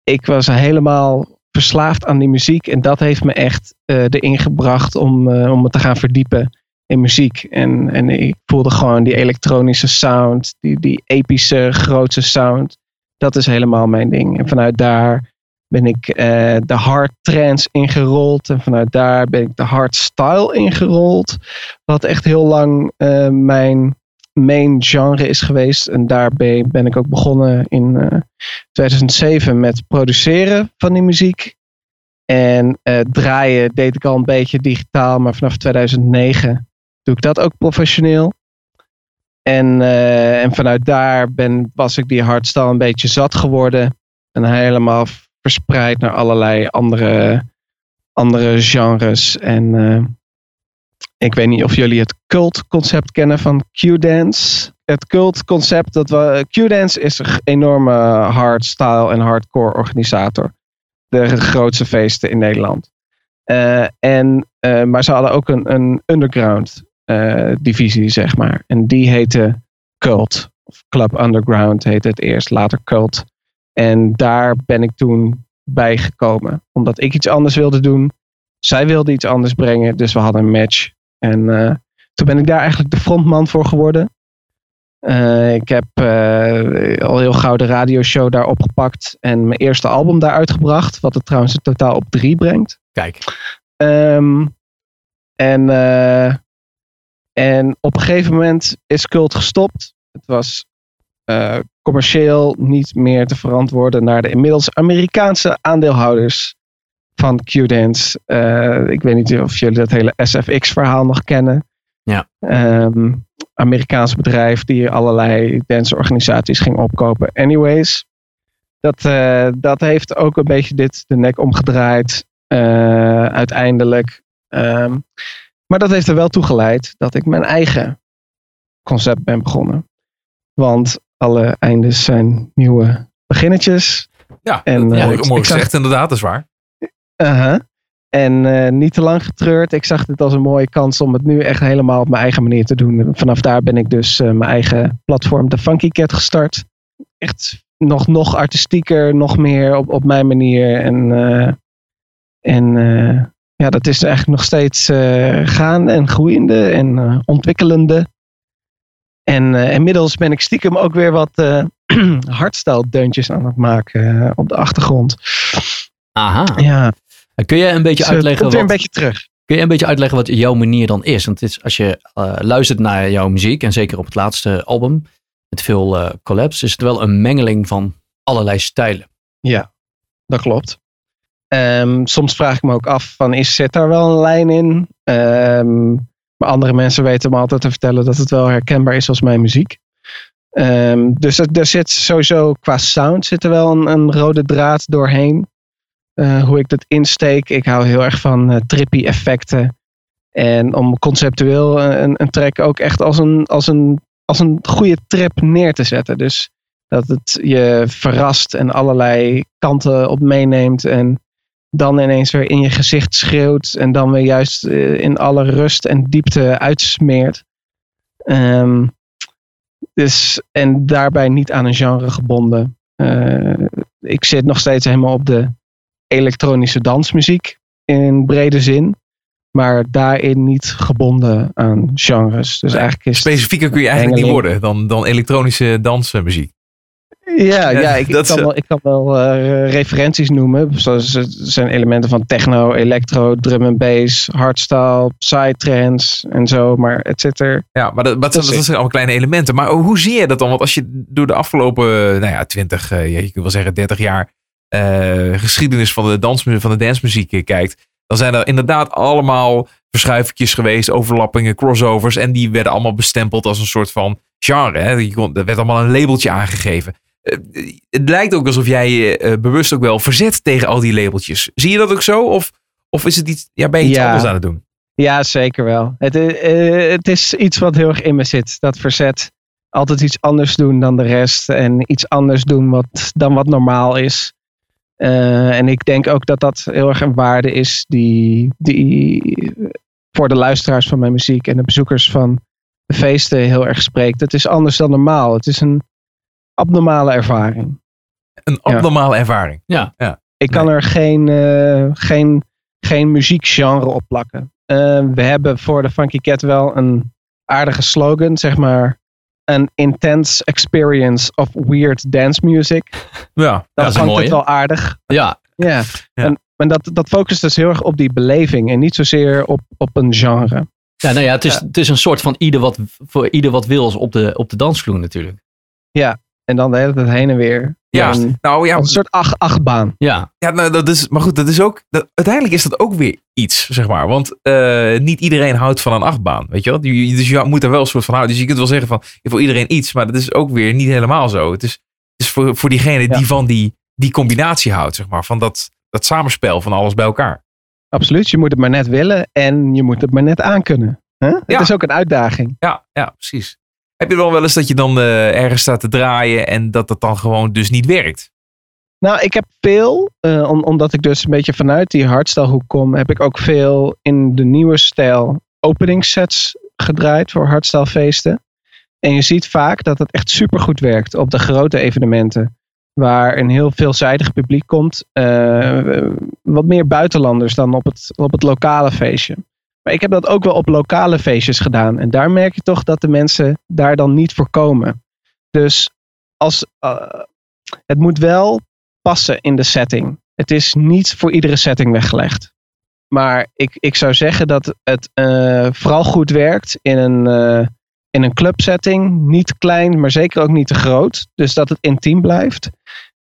Ik was helemaal verslaafd aan die muziek en dat heeft me echt eh erin gebracht om, eh, om me te gaan verdiepen in muziek. En, en ik voelde gewoon die elektronische sound, die, die epische, grootse sound. Dat is helemaal mijn ding. En vanuit daar ben ik eh, de hard trance ingerold. En vanuit daar ben ik de hard style ingerold. Wat echt heel lang eh, mijn main genre is geweest. En daar ben, ik ook begonnen in eh, 2007 met produceren van die muziek. En eh, draaien deed ik al een beetje digitaal. Maar vanaf 2009 doe ik dat ook professioneel. En, eh, en vanuit daar ben, was ik die hardstyle een beetje zat geworden. En helemaal verspreid naar allerlei andere, andere genres. En eh, ik weet niet of jullie het cult concept kennen van Q-dance. Het cult concept, dat we, Q-dance is een enorme hardstyle en hardcore organisator. De grootste feesten in Nederland. Eh, en, maar ze hadden ook een, een underground eh, divisie, zeg maar. En die heette Cult. Of Club Underground heette het eerst, later Cult. En daar ben ik toen bij gekomen. Omdat ik iets anders wilde doen. Zij wilde iets anders brengen, dus we hadden een match. En eh, toen ben ik daar eigenlijk de frontman voor geworden. Eh, ik heb al heel gauw de radioshow daar opgepakt en mijn eerste album daar uitgebracht. Wat het trouwens in totaal op drie brengt. Kijk. Ehm, en, en op een gegeven moment is Cult gestopt. Het was eh, commercieel niet meer te verantwoorden naar de inmiddels Amerikaanse aandeelhouders van Q-Dance. Eh, ik weet niet of jullie dat hele SFX-verhaal nog kennen. Ja. Ehm, Amerikaans bedrijf die allerlei danceorganisaties ging opkopen. Anyways, dat, eh, dat heeft ook een beetje dit de nek omgedraaid. uiteindelijk. Ehm, maar dat heeft er wel toe geleid dat ik mijn eigen concept ben begonnen. Want alle eindes zijn nieuwe beginnetjes. Ja, En, eh, mooi, ik- mooi ik zag- gezegd inderdaad, dat is waar. Uh-huh. En eh, niet te lang getreurd. Ik zag dit als een mooie kans om het nu echt helemaal op mijn eigen manier te doen. En vanaf daar ben ik dus eh, mijn eigen platform, The Funky Cat, gestart. Echt nog, nog artistieker, nog meer op, op mijn manier. En, en ja, dat is eigenlijk nog steeds eh gaande en groeiende en eh, ontwikkelende. En eh, inmiddels ben ik stiekem ook weer wat hardstyle deuntjes aan het maken op de achtergrond. Aha. Ja, Kun je een beetje dus, uitleggen komt weer een wat, beetje terug. kun je een beetje uitleggen wat jouw manier dan is? Want het is, als je luistert naar jouw muziek, en zeker op het laatste album, met veel collabs, is het wel een mengeling van allerlei stijlen. Ja, dat klopt. Ehm, soms vraag ik me ook af van is zit daar wel een lijn in? Ehm, maar andere mensen weten me altijd te vertellen dat het wel herkenbaar is als mijn muziek. Ehm, dus er, zit sowieso qua sound zit er wel een, een rode draad doorheen. Eh, hoe ik dat insteek. Ik hou heel erg van eh, trippy effecten. En om conceptueel een, een track ook echt als een, als, een, als een goede trip neer te zetten. Dus dat het je verrast en allerlei kanten op meeneemt. En dan ineens weer in je gezicht schreeuwt. En dan weer juist eh, in alle rust en diepte uitsmeert. Ehm, dus, en daarbij niet aan een genre gebonden. Eh, ik zit nog steeds helemaal op de elektronische dansmuziek in brede zin. Maar daarin niet gebonden aan genres. Dus eigenlijk is Specifieker kun je eigenlijk niet worden dan, dan elektronische dansmuziek. Ja, Ja, ik, kan eh, wel, ik kan wel eh, referenties noemen. Zoals het zijn elementen van techno, electro, drum and bass, hardstyle, psytrance en zo. Maar het zit er. Ja, maar dat, dat, dat, Precies. zijn allemaal kleine elementen. Maar hoe zie je dat dan? Want als je door de afgelopen, nou ja, 20, eh, ja, je kunt wel zeggen 30 jaar eh, geschiedenis van de, dans, van de dansmuziek eh, kijkt, dan zijn er inderdaad allemaal verschuivingjes geweest, overlappingen, crossovers. En die werden allemaal bestempeld als een soort van genre. Hè? Er werd allemaal een labeltje aangegeven. Eh, het lijkt ook alsof jij je eh, bewust ook wel verzet tegen al die labeltjes. Zie je dat ook zo? Of, of is het iets, ja, ben je iets Ja. anders aan het doen? Ja, zeker wel. Het, eh, het is iets wat heel erg in me zit. Dat verzet. Altijd iets anders doen dan de rest. En iets anders doen wat, dan wat normaal is. En ik denk ook dat dat heel erg een waarde is die, die voor de luisteraars van mijn muziek en de bezoekers van de feesten heel erg spreekt. Het is anders dan normaal. Het is een abnormale ervaring. Een Ja. abnormale ervaring. Ik kan er geen, eh, geen, geen muziekgenre op plakken. Eh, we hebben voor de Funky Cat wel een aardige slogan, zeg maar. An intense experience of weird dance music. Ja, Dat is hangt mooie. het wel aardig. Ja, Ja. Ja. En, en dat, dat focust dus heel erg op die beleving en niet zozeer op, op een genre. ja, nou ja, het, is, het is een soort van ieder wat, voor ieder wat wil op de, op de dansvloer natuurlijk. En dan de hele tijd heen en weer. Ja, En nou ja, een soort acht, achtbaan. Ja, Ja, nou, dat is, maar goed, dat is ook, dat, uiteindelijk is dat ook weer iets, zeg maar. Want eh, niet iedereen houdt van een achtbaan, weet je wel. Dus je moet er wel een soort van houden. Dus je kunt wel zeggen van, voor iedereen iets, maar dat is ook weer niet helemaal zo. Het is, het is voor, voor diegene Ja. die van die, die combinatie houdt, zeg maar. Van dat, dat samenspel van alles bij elkaar. Absoluut, je moet het maar net willen en je moet het maar net aankunnen. Huh? Ja. Het is ook een uitdaging. Ja, ja, precies. Heb je dan wel eens dat je dan eh, ergens staat te draaien en dat dat dan gewoon dus niet werkt? Nou, ik heb veel, eh, om, omdat ik dus een beetje vanuit die hardstyle kom, heb ik ook veel in de nieuwe stijl openingssets gedraaid voor hardstyle feesten. En je ziet vaak dat het echt supergoed werkt op de grote evenementen. Waar een heel veelzijdig publiek komt. eh, wat meer buitenlanders dan op het, op het lokale feestje. Maar ik heb dat ook wel op lokale feestjes gedaan. En daar merk je toch dat de mensen daar dan niet voor komen. Dus als, eh, het moet wel passen in de setting. Het is niet voor iedere setting weggelegd. Maar ik, ik zou zeggen dat het eh, vooral goed werkt in een, eh, in een clubsetting. Niet klein, maar zeker ook niet te groot. Dus dat het intiem blijft.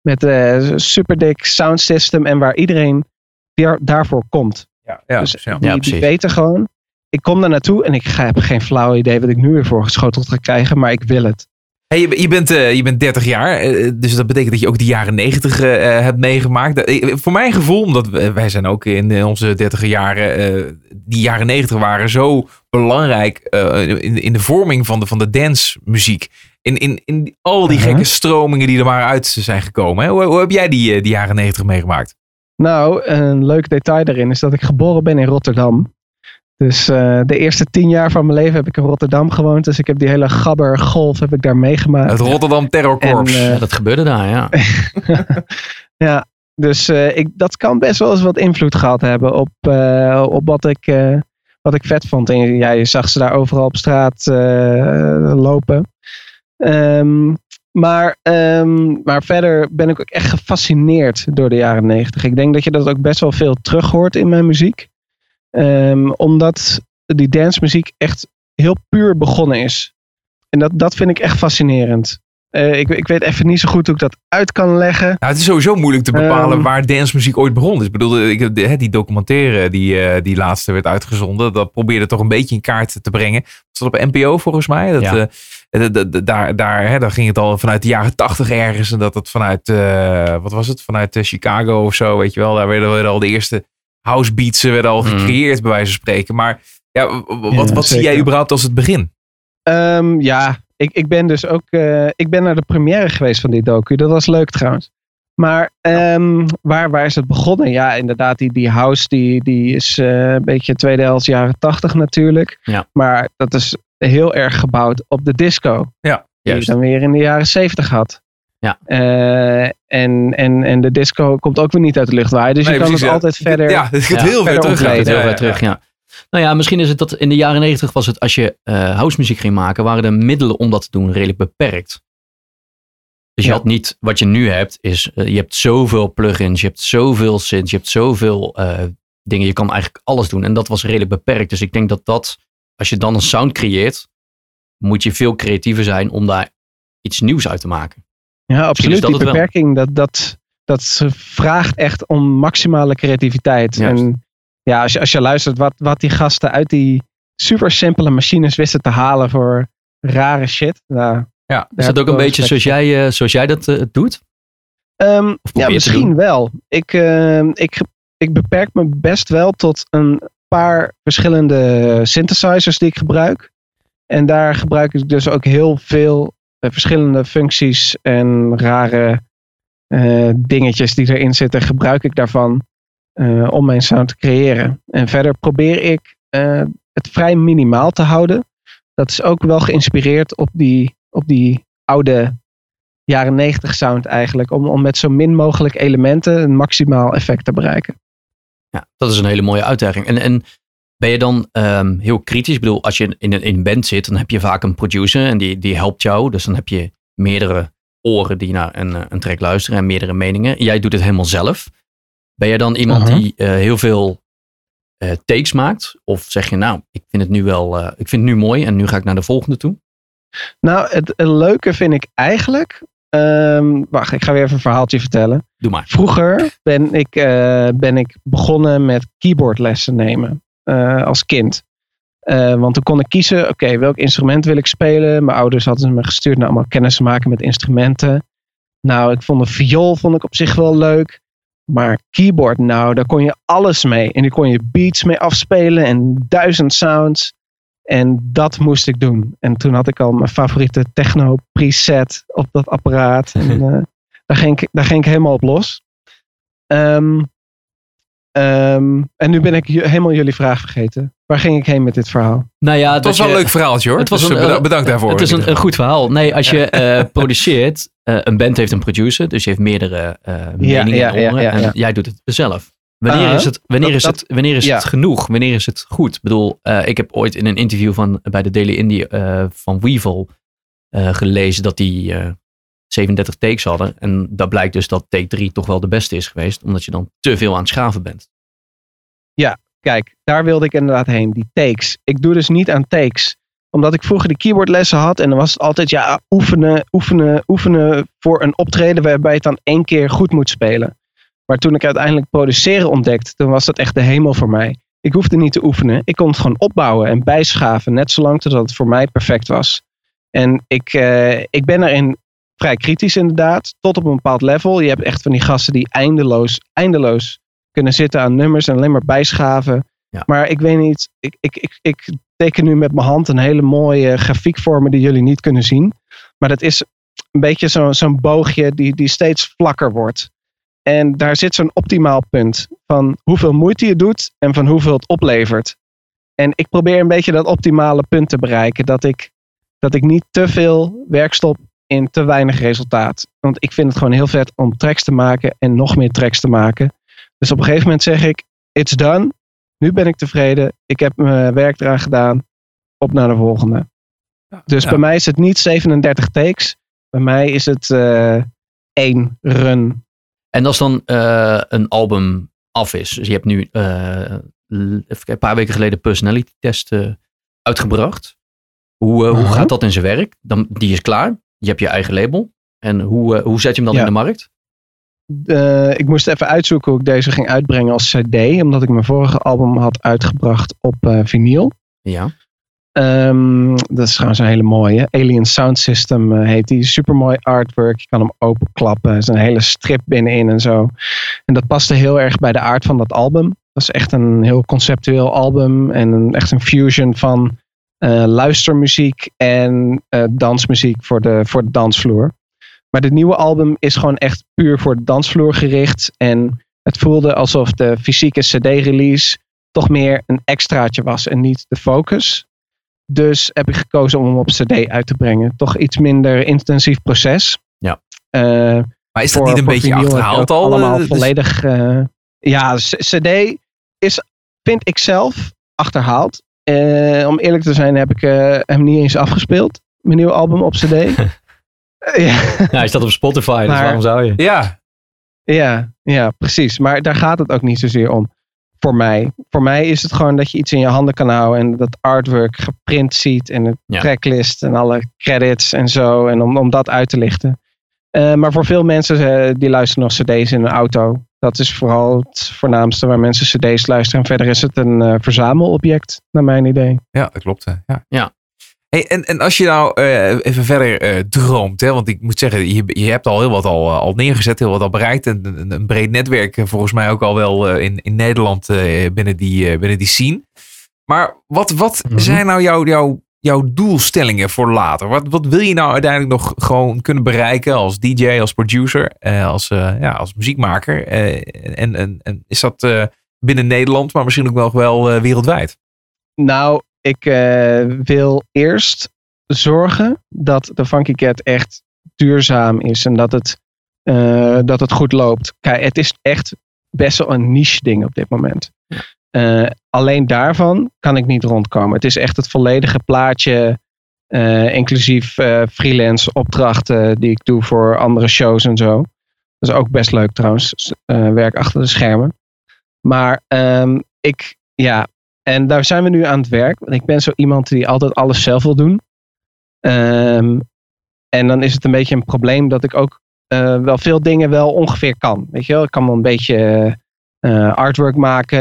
Met een super dik sound system en waar iedereen daar, daarvoor komt. Ja, ja, dus ja. die, weten gewoon. Ik kom daar naartoe en ik ga, heb geen flauw idee wat ik nu weer voorgeschoteld ga krijgen, maar ik wil het. Hey, je, je, bent, eh, je bent 30 jaar, eh, dus dat betekent dat je ook de jaren 90 eh, hebt meegemaakt. Eh, voor mijn gevoel, omdat wij zijn ook in eh, onze 30 jaren, eh, die jaren 90 waren zo belangrijk eh, in, in de vorming van de, van de dancemuziek. In, in, in al die gekke stromingen die er maar uit zijn gekomen. Hè? Hoe, hoe heb jij die, eh, die jaren 90 meegemaakt? Nou, een leuk detail daarin is dat ik geboren ben in Rotterdam. Dus eh, de eerste tien jaar van mijn leven heb ik in Rotterdam gewoond. Dus ik heb die hele gabber golf heb ik daar meegemaakt. Het Rotterdam Terror Corps. En, eh, Ja, dat gebeurde daar, ja. ja, dus eh, ik, dat kan best wel eens wat invloed gehad hebben op, eh, op wat, ik, eh, wat ik vet vond. En ja, je zag ze daar overal op straat eh, lopen. Ehm, maar, ehm, maar verder ben ik ook echt gefascineerd door de jaren negentig. Ik denk dat je dat ook best wel veel terug hoort in mijn muziek. Ehm, omdat die dancemuziek echt heel puur begonnen is. En dat, dat vind ik echt fascinerend. Eh, ik, ik weet even niet zo goed hoe ik dat uit kan leggen. Nou, het is sowieso moeilijk te bepalen Ehm. waar dancemuziek ooit begonnen is. Ik bedoel, ik, de- die documentaire die, eh, die laatste werd uitgezonden, dat probeerde toch een beetje in kaart te brengen. Was dat op NPO volgens mij? Dat, Ja. eh, daar, daar, hè, daar ging het al vanuit de jaren tachtig ergens. En dat het vanuit, eh, wat was het? Vanuit eh, Chicago of zo, weet je wel. Daar werden, werden al de eerste house beats eh, werden al Mhm. gecreëerd, bij wijze van spreken. Maar ja, wat, Ja, wat zie jij überhaupt als het begin? Ehm, ja, ik, ik ben dus ook. eh, ik ben naar de première geweest van die docu. Dat was leuk trouwens. Maar ehm, waar, waar is het begonnen? Ja, inderdaad, die, die house die, die is eh, een beetje tweede helft jaren tachtig natuurlijk. Ja. Maar dat is heel erg gebouwd op de disco. Die je dan weer in de jaren zeventig had. Ja. Eh, en, en, en de disco komt ook weer niet uit de lucht waaien. Dus Nee, je kan precies, het ja. altijd verder. Ja, het gaat Ja, heel ver terug. heel Ja, ver ja, terug, ja. ja. Nou ja, misschien is het dat in de jaren negentig was het, als je eh housemuziek ging maken, waren de middelen om dat te doen redelijk beperkt. Dus je Ja. had niet, wat je nu hebt, is eh, je hebt zoveel plugins, je hebt zoveel synths, je hebt zoveel eh, dingen. Je kan eigenlijk alles doen. En dat was redelijk beperkt. Dus ik denk dat dat, als je dan een sound creëert, moet je veel creatiever zijn om daar iets nieuws uit te maken. Ja, absoluut. dat Die beperking, dat, dat, dat vraagt echt om maximale creativiteit. Juist. En ja, als je, als je luistert wat, wat die gasten uit die super simpele machines wisten te halen voor rare shit. Nou, Ja. Is dat ook een beetje zoals jij, eh, zoals jij dat eh, doet? Ehm, ja, misschien wel. Ik, ehm, ik, ik beperk me best wel tot een paar verschillende synthesizers die ik gebruik. En daar gebruik ik dus ook heel veel eh, verschillende functies en rare eh, dingetjes die erin zitten, gebruik ik daarvan eh, om mijn sound te creëren. En verder probeer ik het vrij minimaal te houden. Dat is ook wel geïnspireerd op die, op die oude jaren 90 sound eigenlijk. Om, om met zo min mogelijk elementen een maximaal effect te bereiken. Ja, dat is een hele mooie uitdaging. En, en ben je dan ehm, heel kritisch? Ik bedoel, als je in een, in een band zit, dan heb je vaak een producer en die, die helpt jou. Dus dan heb je meerdere oren die naar een, eh, een track luisteren en meerdere meningen. Jij doet het helemaal zelf. Ben je dan iemand Aha. die eh, heel veel eh, takes maakt? Of zeg je, nou, ik vind het nu wel, ik vind het nu mooi en nu ga ik naar de volgende toe? Nou, het, het leuke vind ik eigenlijk. Ehm, wacht, ik ga weer even een verhaaltje vertellen. Doe maar. Vroeger ben ik, eh, ben ik begonnen met keyboardlessen nemen eh, als kind. Eh, want toen kon ik kiezen, oké, welk instrument wil ik spelen? Mijn ouders hadden me gestuurd naar allemaal kennis te maken met instrumenten. Nou, ik vond de viool vond ik op zich wel leuk. Maar keyboard, nou, daar kon je alles mee. En daar kon je beats mee afspelen en duizend sounds. En dat moest ik doen. En toen had ik al mijn favoriete techno preset op dat apparaat. En eh, daar, ging ik, daar ging ik helemaal op los. Ehm, ehm, en nu ben ik helemaal jullie vraag vergeten. Waar ging ik heen met dit verhaal? Nou ja, Het was wel een leuk verhaaltje hoor. Het was dus, een, eh, beda- eh, bedankt daarvoor. Het is een, een goed verhaal. Nee, als je eh, produceert, eh, een band heeft een producer, dus je heeft meerdere eh, meningen ja, en ja, oren. ja, En ja. jij doet het zelf. Wanneer is het, wanneer Dat- is het, wanneer is ja. het genoeg? Wanneer is het goed? Ik bedoel, eh, ik heb ooit in een interview van, bij de Daily Indie eh, van Weevil eh, gelezen dat die eh, 37 takes hadden. En dat blijkt dus dat take 3 toch wel de beste is geweest, omdat je dan te veel aan het schaven bent. Kijk, daar wilde ik inderdaad heen. Die takes. Ik doe dus niet aan takes. Omdat ik vroeger de keyboardlessen had. En dan was het altijd ja, oefenen, oefenen, oefenen voor een optreden waarbij je het dan één keer goed moet spelen. Maar toen ik uiteindelijk produceren ontdekte, toen was dat echt de hemel voor mij. Ik hoefde niet te oefenen. Ik kon het gewoon opbouwen en bijschaven. Net zolang totdat het voor mij perfect was. En ik, eh, ik ben daarin vrij kritisch inderdaad. Tot op een bepaald level. Je hebt echt van die gasten die eindeloos, eindeloos kunnen zitten aan nummers en alleen maar bijschaven. Ja. Maar ik weet niet, ik, ik, ik, ik teken nu met mijn hand een hele mooie grafiek voor me die jullie niet kunnen zien. Maar dat is een beetje zo- zo'n boogje die, die steeds vlakker wordt. En daar zit zo'n optimaal punt van hoeveel moeite je doet en van hoeveel het oplevert. En ik probeer een beetje dat optimale punt te bereiken. Dat ik, dat ik niet te veel werk stop in te weinig resultaat. Want ik vind het gewoon heel vet om tracks te maken en nog meer tracks te maken. Dus op een gegeven moment zeg ik, it's done. Nu ben ik tevreden. Ik heb mijn werk eraan gedaan. Op naar de volgende. Dus ja. bij mij is het niet 37 takes. Bij mij is het eh één run. En als dan eh, een album af is, dus je hebt nu eh, een paar weken geleden personality test eh, uitgebracht. Hoe, hoe Aha. gaat dat in zijn werk? Dan, die is klaar. Je hebt je eigen label. En hoe, hoe zet je hem dan Ja. in de markt? Ik moest even uitzoeken hoe ik deze ging uitbrengen als CD. Omdat ik mijn vorige album had uitgebracht op eh vinyl. Ja. Ehm, dat is trouwens een hele mooie. Alien Sound System eh, heet die. Supermooi artwork. Je kan hem openklappen. Er is een hele strip binnenin en zo. En dat paste heel erg bij de aard van dat album. Dat is echt een heel conceptueel album. En een, echt een fusion van eh, luistermuziek en eh, dansmuziek voor de, voor de dansvloer. Maar dit nieuwe album is gewoon echt puur voor de dansvloer gericht. En het voelde alsof de fysieke CD-release toch meer een extraatje was en niet de focus. Dus heb ik gekozen om hem op CD uit te brengen. Toch iets minder intensief proces. Ja. Eh, Maar is dat voor- niet een beetje achterhaald al? Allemaal eh, dus- volledig. eh, ja, CD is, vind ik zelf, achterhaald. Eh, om eerlijk te zijn heb ik hem niet eens afgespeeld. Mijn nieuwe album op CD. Ja. Ja, hij staat op Spotify, dus waarom zou je? Ja, Ja, ja, precies. Maar daar gaat het ook niet zozeer om. Voor mij. Voor mij is het gewoon dat je iets in je handen kan houden. En dat artwork geprint ziet. En de Ja. tracklist en alle credits en zo. En om, om dat uit te lichten. Eh, maar voor veel mensen eh, die luisteren nog cd's in een auto. Dat is vooral het voornaamste waar mensen cd's luisteren. En verder is het een eh, verzamelobject, naar mijn idee. ja dat klopt. hè. Ja. Ja. Hey, en, en als je nou eh, even verder eh, droomt, hè, want ik moet zeggen, je, je hebt al heel wat al, eh, al neergezet, heel wat al bereikt. En een, een breed netwerk, volgens mij ook al wel in, in Nederland binnen, die, binnen die scene. Maar wat, wat Mhm. zijn nou jouw, jouw, jouw doelstellingen voor later? Wat, wat wil je nou uiteindelijk nog gewoon kunnen bereiken als DJ, als producer, als, ja, als muziekmaker? En, en, en is dat binnen Nederland, maar misschien ook wel, wel wereldwijd? Nou, ik eh, wil eerst zorgen dat de Funky Cat echt duurzaam is en dat het, eh, dat het goed loopt. Kijk, het is echt best wel een niche ding op dit moment. Eh, alleen daarvan kan ik niet rondkomen. Het is echt het volledige plaatje, inclusief freelance opdrachten die ik doe voor andere shows en zo. Dat is ook best leuk trouwens, werk achter de schermen. Maar ehm, ik, ja, en daar zijn we nu aan het werk. Want ik ben zo iemand die altijd alles zelf wil doen. Ehm, en dan is het een beetje een probleem dat ik ook eh, wel veel dingen wel ongeveer kan. Weet je wel, ik kan wel een beetje eh, artwork maken,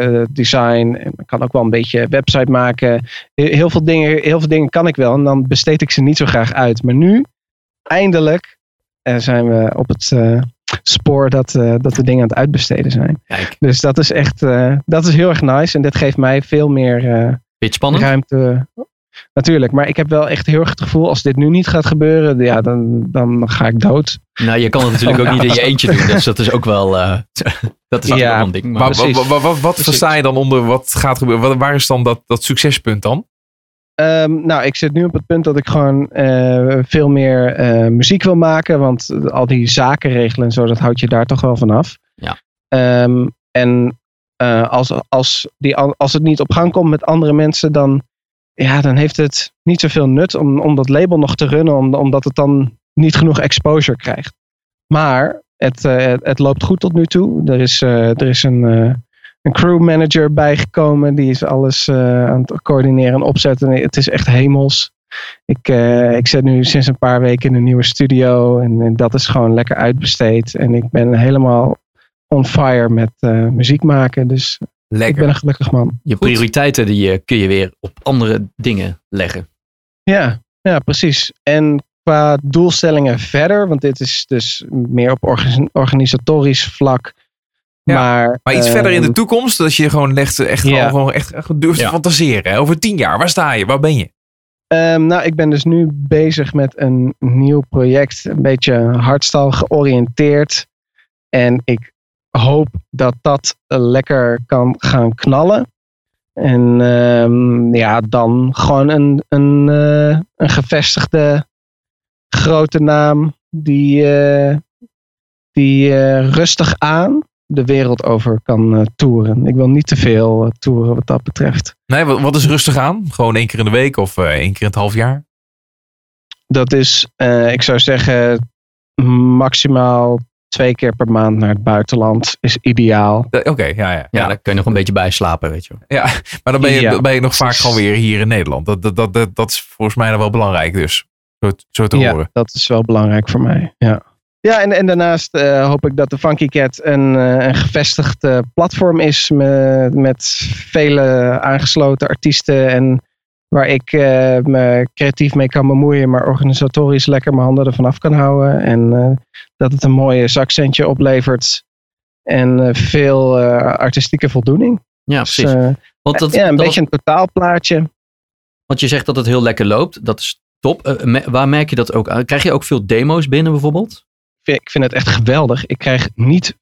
eh, design. Ik kan ook wel een beetje website maken. Heel, veel dingen, heel veel dingen kan ik wel. En dan besteed ik ze niet zo graag uit. Maar nu, eindelijk, zijn we op het spoor dat, eh, dat we dingen aan het uitbesteden zijn. Kijk, Dus dat is echt, eh, dat is heel erg nice. En dit geeft mij veel meer eh, beetje spannend. ruimte. Natuurlijk, maar ik heb wel echt heel erg het gevoel, als dit nu niet gaat gebeuren, ja, dan, dan ga ik dood. Nou, je kan het natuurlijk ook niet in je eentje doen, dus dat is ook wel, eh, dat is wel een ding. Maar, wat, wat versta je dan onder wat gaat gebeuren? Waar is dan dat, dat succespunt dan? Ehm, nou, ik zit nu op het punt dat ik gewoon eh, veel meer eh, muziek wil maken. Want al die zakenregelen en zo, dat houdt je daar toch wel van af. Ja. Ehm, en eh, als, als, die, als het niet op gang komt met andere mensen, dan, ja, dan heeft het niet zoveel nut om, om dat label nog te runnen, om, omdat het dan niet genoeg exposure krijgt. Maar het, het, het loopt goed tot nu toe. Er is, er is een, een crew manager bijgekomen. Die is alles eh, aan het coördineren en opzetten. Het is echt hemels. Ik, eh, ik zit nu sinds een paar weken in een nieuwe studio. En, en dat is gewoon lekker uitbesteed. En ik ben helemaal on fire met eh, muziek maken. Dus ik ben een gelukkig man. Je prioriteiten die eh, kun je weer op andere dingen leggen. Ja, ja, precies. En qua doelstellingen verder, want dit is dus meer op orga- organisatorisch vlak. Ja, maar, Maar iets verder in de ehm, toekomst, dat je gewoon echt, echt, gewoon echt, echt durft te fantaseren. Over tien jaar, waar sta je? Waar ben je? Ehm, nou, ik ben dus nu bezig met een nieuw project, een beetje hardstyle georiënteerd. En ik hoop dat dat lekker kan gaan knallen. En ehm, ja, dan gewoon een, een, eh, een gevestigde grote naam die, eh, die eh, rustig aan de wereld over kan eh, toeren. Ik wil niet te veel eh, toeren wat dat betreft. Nee, wat, wat is rustig aan? Gewoon één keer in de week of eh, één keer in het half jaar? Dat is, eh, ik zou zeggen, maximaal twee keer per maand naar het buitenland is ideaal. Oké, ja, ja. Ja, ja. daar kun je nog een beetje bij slapen, weet je wel. Ja, maar dan ben je, dan ben je nog vaak gewoon weer hier in Nederland. Dat, dat, dat, dat, dat is volgens mij nog wel belangrijk dus. Zo, zo te ja, horen. dat is wel belangrijk voor mij. Ja, ja en, en daarnaast eh, hoop ik dat de Funky Cat een, eh, een gevestigd eh, platform is met, met vele aangesloten artiesten en waar ik me creatief mee kan bemoeien, maar organisatorisch lekker mijn handen ervan af kan houden. En dat het een mooie zakcentje oplevert en veel artistieke voldoening. Ja, Dus, precies. Want, dat, ja, een dat beetje een totaalplaatje. want je zegt dat het heel lekker loopt. Dat is top. Me- waar merk je dat ook aan? Krijg je ook veel demo's binnen bijvoorbeeld? Ik vind het echt geweldig. Ik krijg niet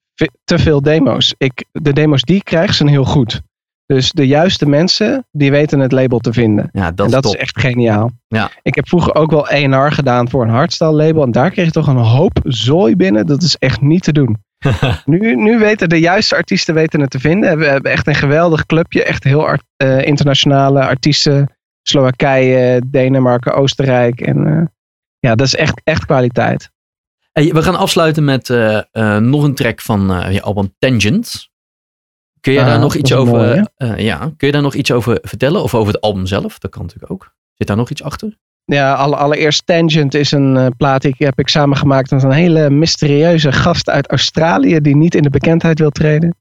te veel demo's. Ik, de demo's die ik krijg zijn heel goed. Dus de juiste mensen, die weten het label te vinden. Ja, dat, en is dat is echt geniaal. Ja. Ik heb vroeger ook wel A&R gedaan voor een hardstyle label. En daar kreeg je toch een hoop zooi binnen. Dat is echt niet te doen. nu, nu weten de juiste artiesten weten het te vinden. We hebben echt een geweldig clubje. Echt heel art- eh, internationale artiesten. Slowakije, Denemarken, Oostenrijk. En eh, ja, dat is echt, echt kwaliteit. Hey, we gaan afsluiten met eh, eh, nog een track van eh, je album Tangent. Kun je Ah, daar nog dat iets over? ja, kun je daar nog iets over vertellen? Of over het album zelf? Dat kan natuurlijk ook. Zit daar nog iets achter? Ja, alle, allereerst Tangent is een plaat die ik heb ik samengemaakt met een hele mysterieuze gast uit Australië die niet in de bekendheid wil treden.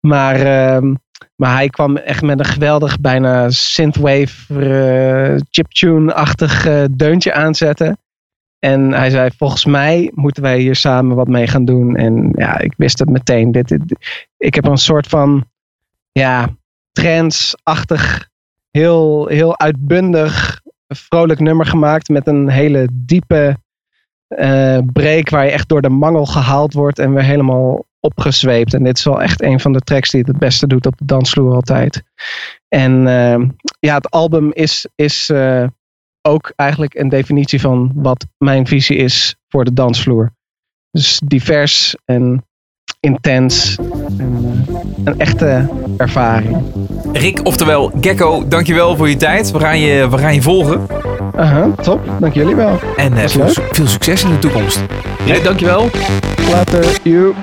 Maar, ehm, maar hij kwam echt met een geweldig, bijna synthwave, chiptune-achtig deuntje aanzetten. En hij zei, volgens mij moeten wij hier samen wat mee gaan doen. En ja, ik wist het meteen. Dit, ik heb een soort van, ja, trance-achtig, heel, heel uitbundig, vrolijk nummer gemaakt met een hele diepe eh break waar je echt door de mangel gehaald wordt en weer helemaal opgezweept. En dit is wel echt een van de tracks die het het beste doet op de dansvloer altijd. En eh, ja, het album is, is eh, ook eigenlijk een definitie van wat mijn visie is voor de dansvloer. Dus divers en intens en eh, een echte ervaring. Rick, oftewel Gecko, dankjewel voor je tijd. We gaan je, we gaan je volgen. Aha, top. Dank jullie wel. En veel, leuk. veel succes in de toekomst. Rick, dankjewel. Later. You.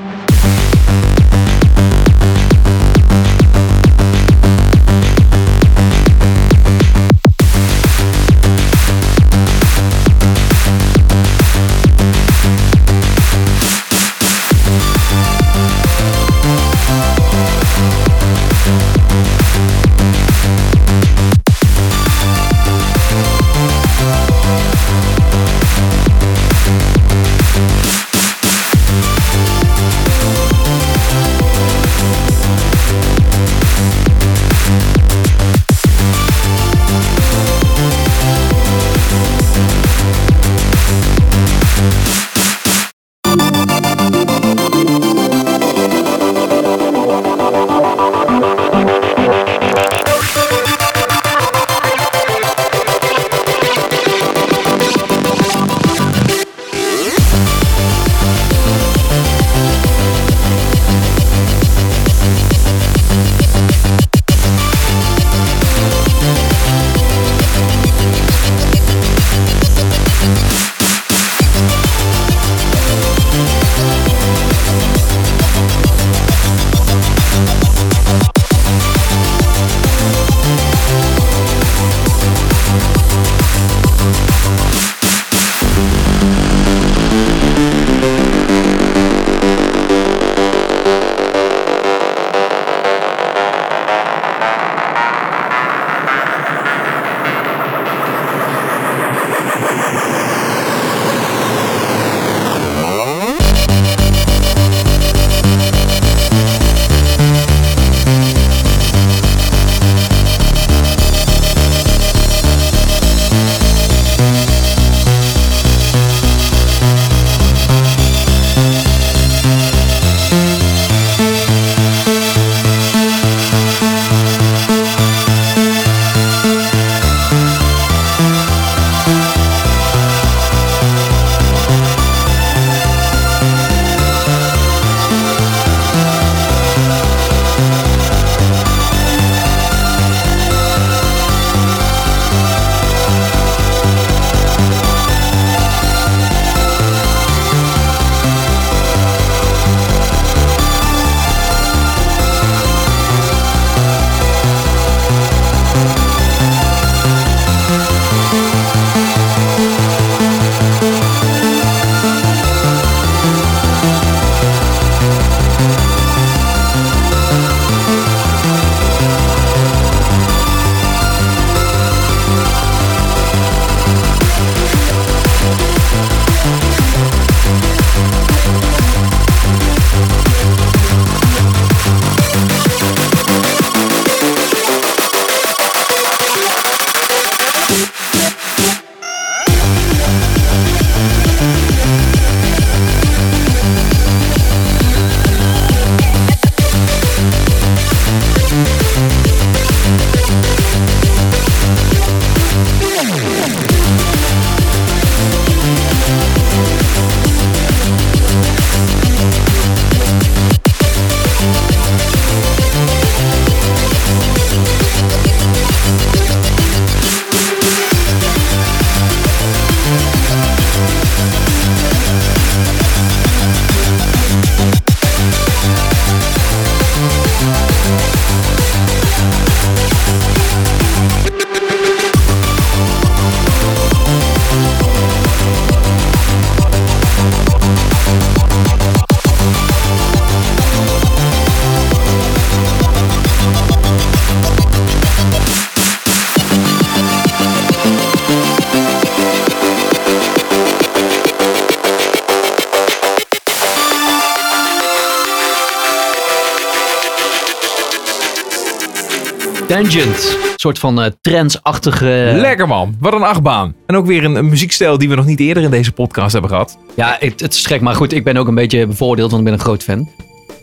Tangent. Een soort van eh trendsachtige... Lekker man, wat een achtbaan. En ook weer een, een muziekstijl die we nog niet eerder in deze podcast hebben gehad. Ja, het, het is gek, maar goed, ik ben ook een beetje bevoordeeld, want ik ben een groot fan.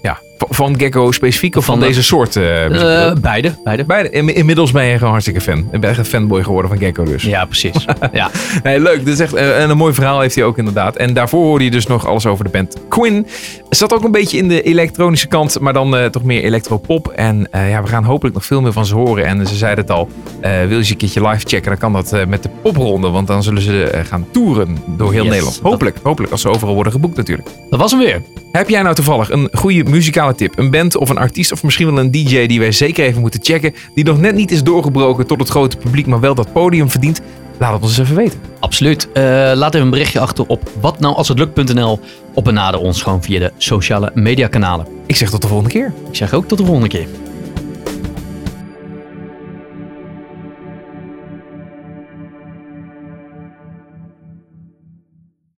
Ja, van Gecko specifiek of van, Van de- deze soort eh? Eh, beide, beide. Beide. In- inmiddels ben je gewoon hartstikke fan. Ik ben echt een fanboy geworden van Gecko dus. Ja, precies. ja. Nee, leuk. Dit is echt eh, een, een mooi verhaal heeft hij ook inderdaad. En daarvoor hoorde je dus nog alles over de band Quinn. Zat ook een beetje in de elektronische kant, maar dan toch meer electropop. En ja, we gaan hopelijk nog veel meer van ze horen. En ze zeiden het al, wil je ze een keertje live checken, dan kan dat met de popronde. Want dan zullen ze gaan toeren door heel Yes. Nederland. Hopelijk, hopelijk als ze overal worden geboekt natuurlijk. Dat was hem weer. Heb jij nou toevallig een goede muzikale tip? Een band of een artiest of misschien wel een DJ die wij zeker even moeten checken. Die nog net niet is doorgebroken tot het grote publiek, maar wel dat podium verdient. Laat het ons eens even weten. Absoluut. Eh, laat even een berichtje achter op watnoualshetlukt.nl. Op benader ons gewoon via de sociale mediakanalen. Ik zeg tot de volgende keer. Ik zeg ook tot de volgende keer.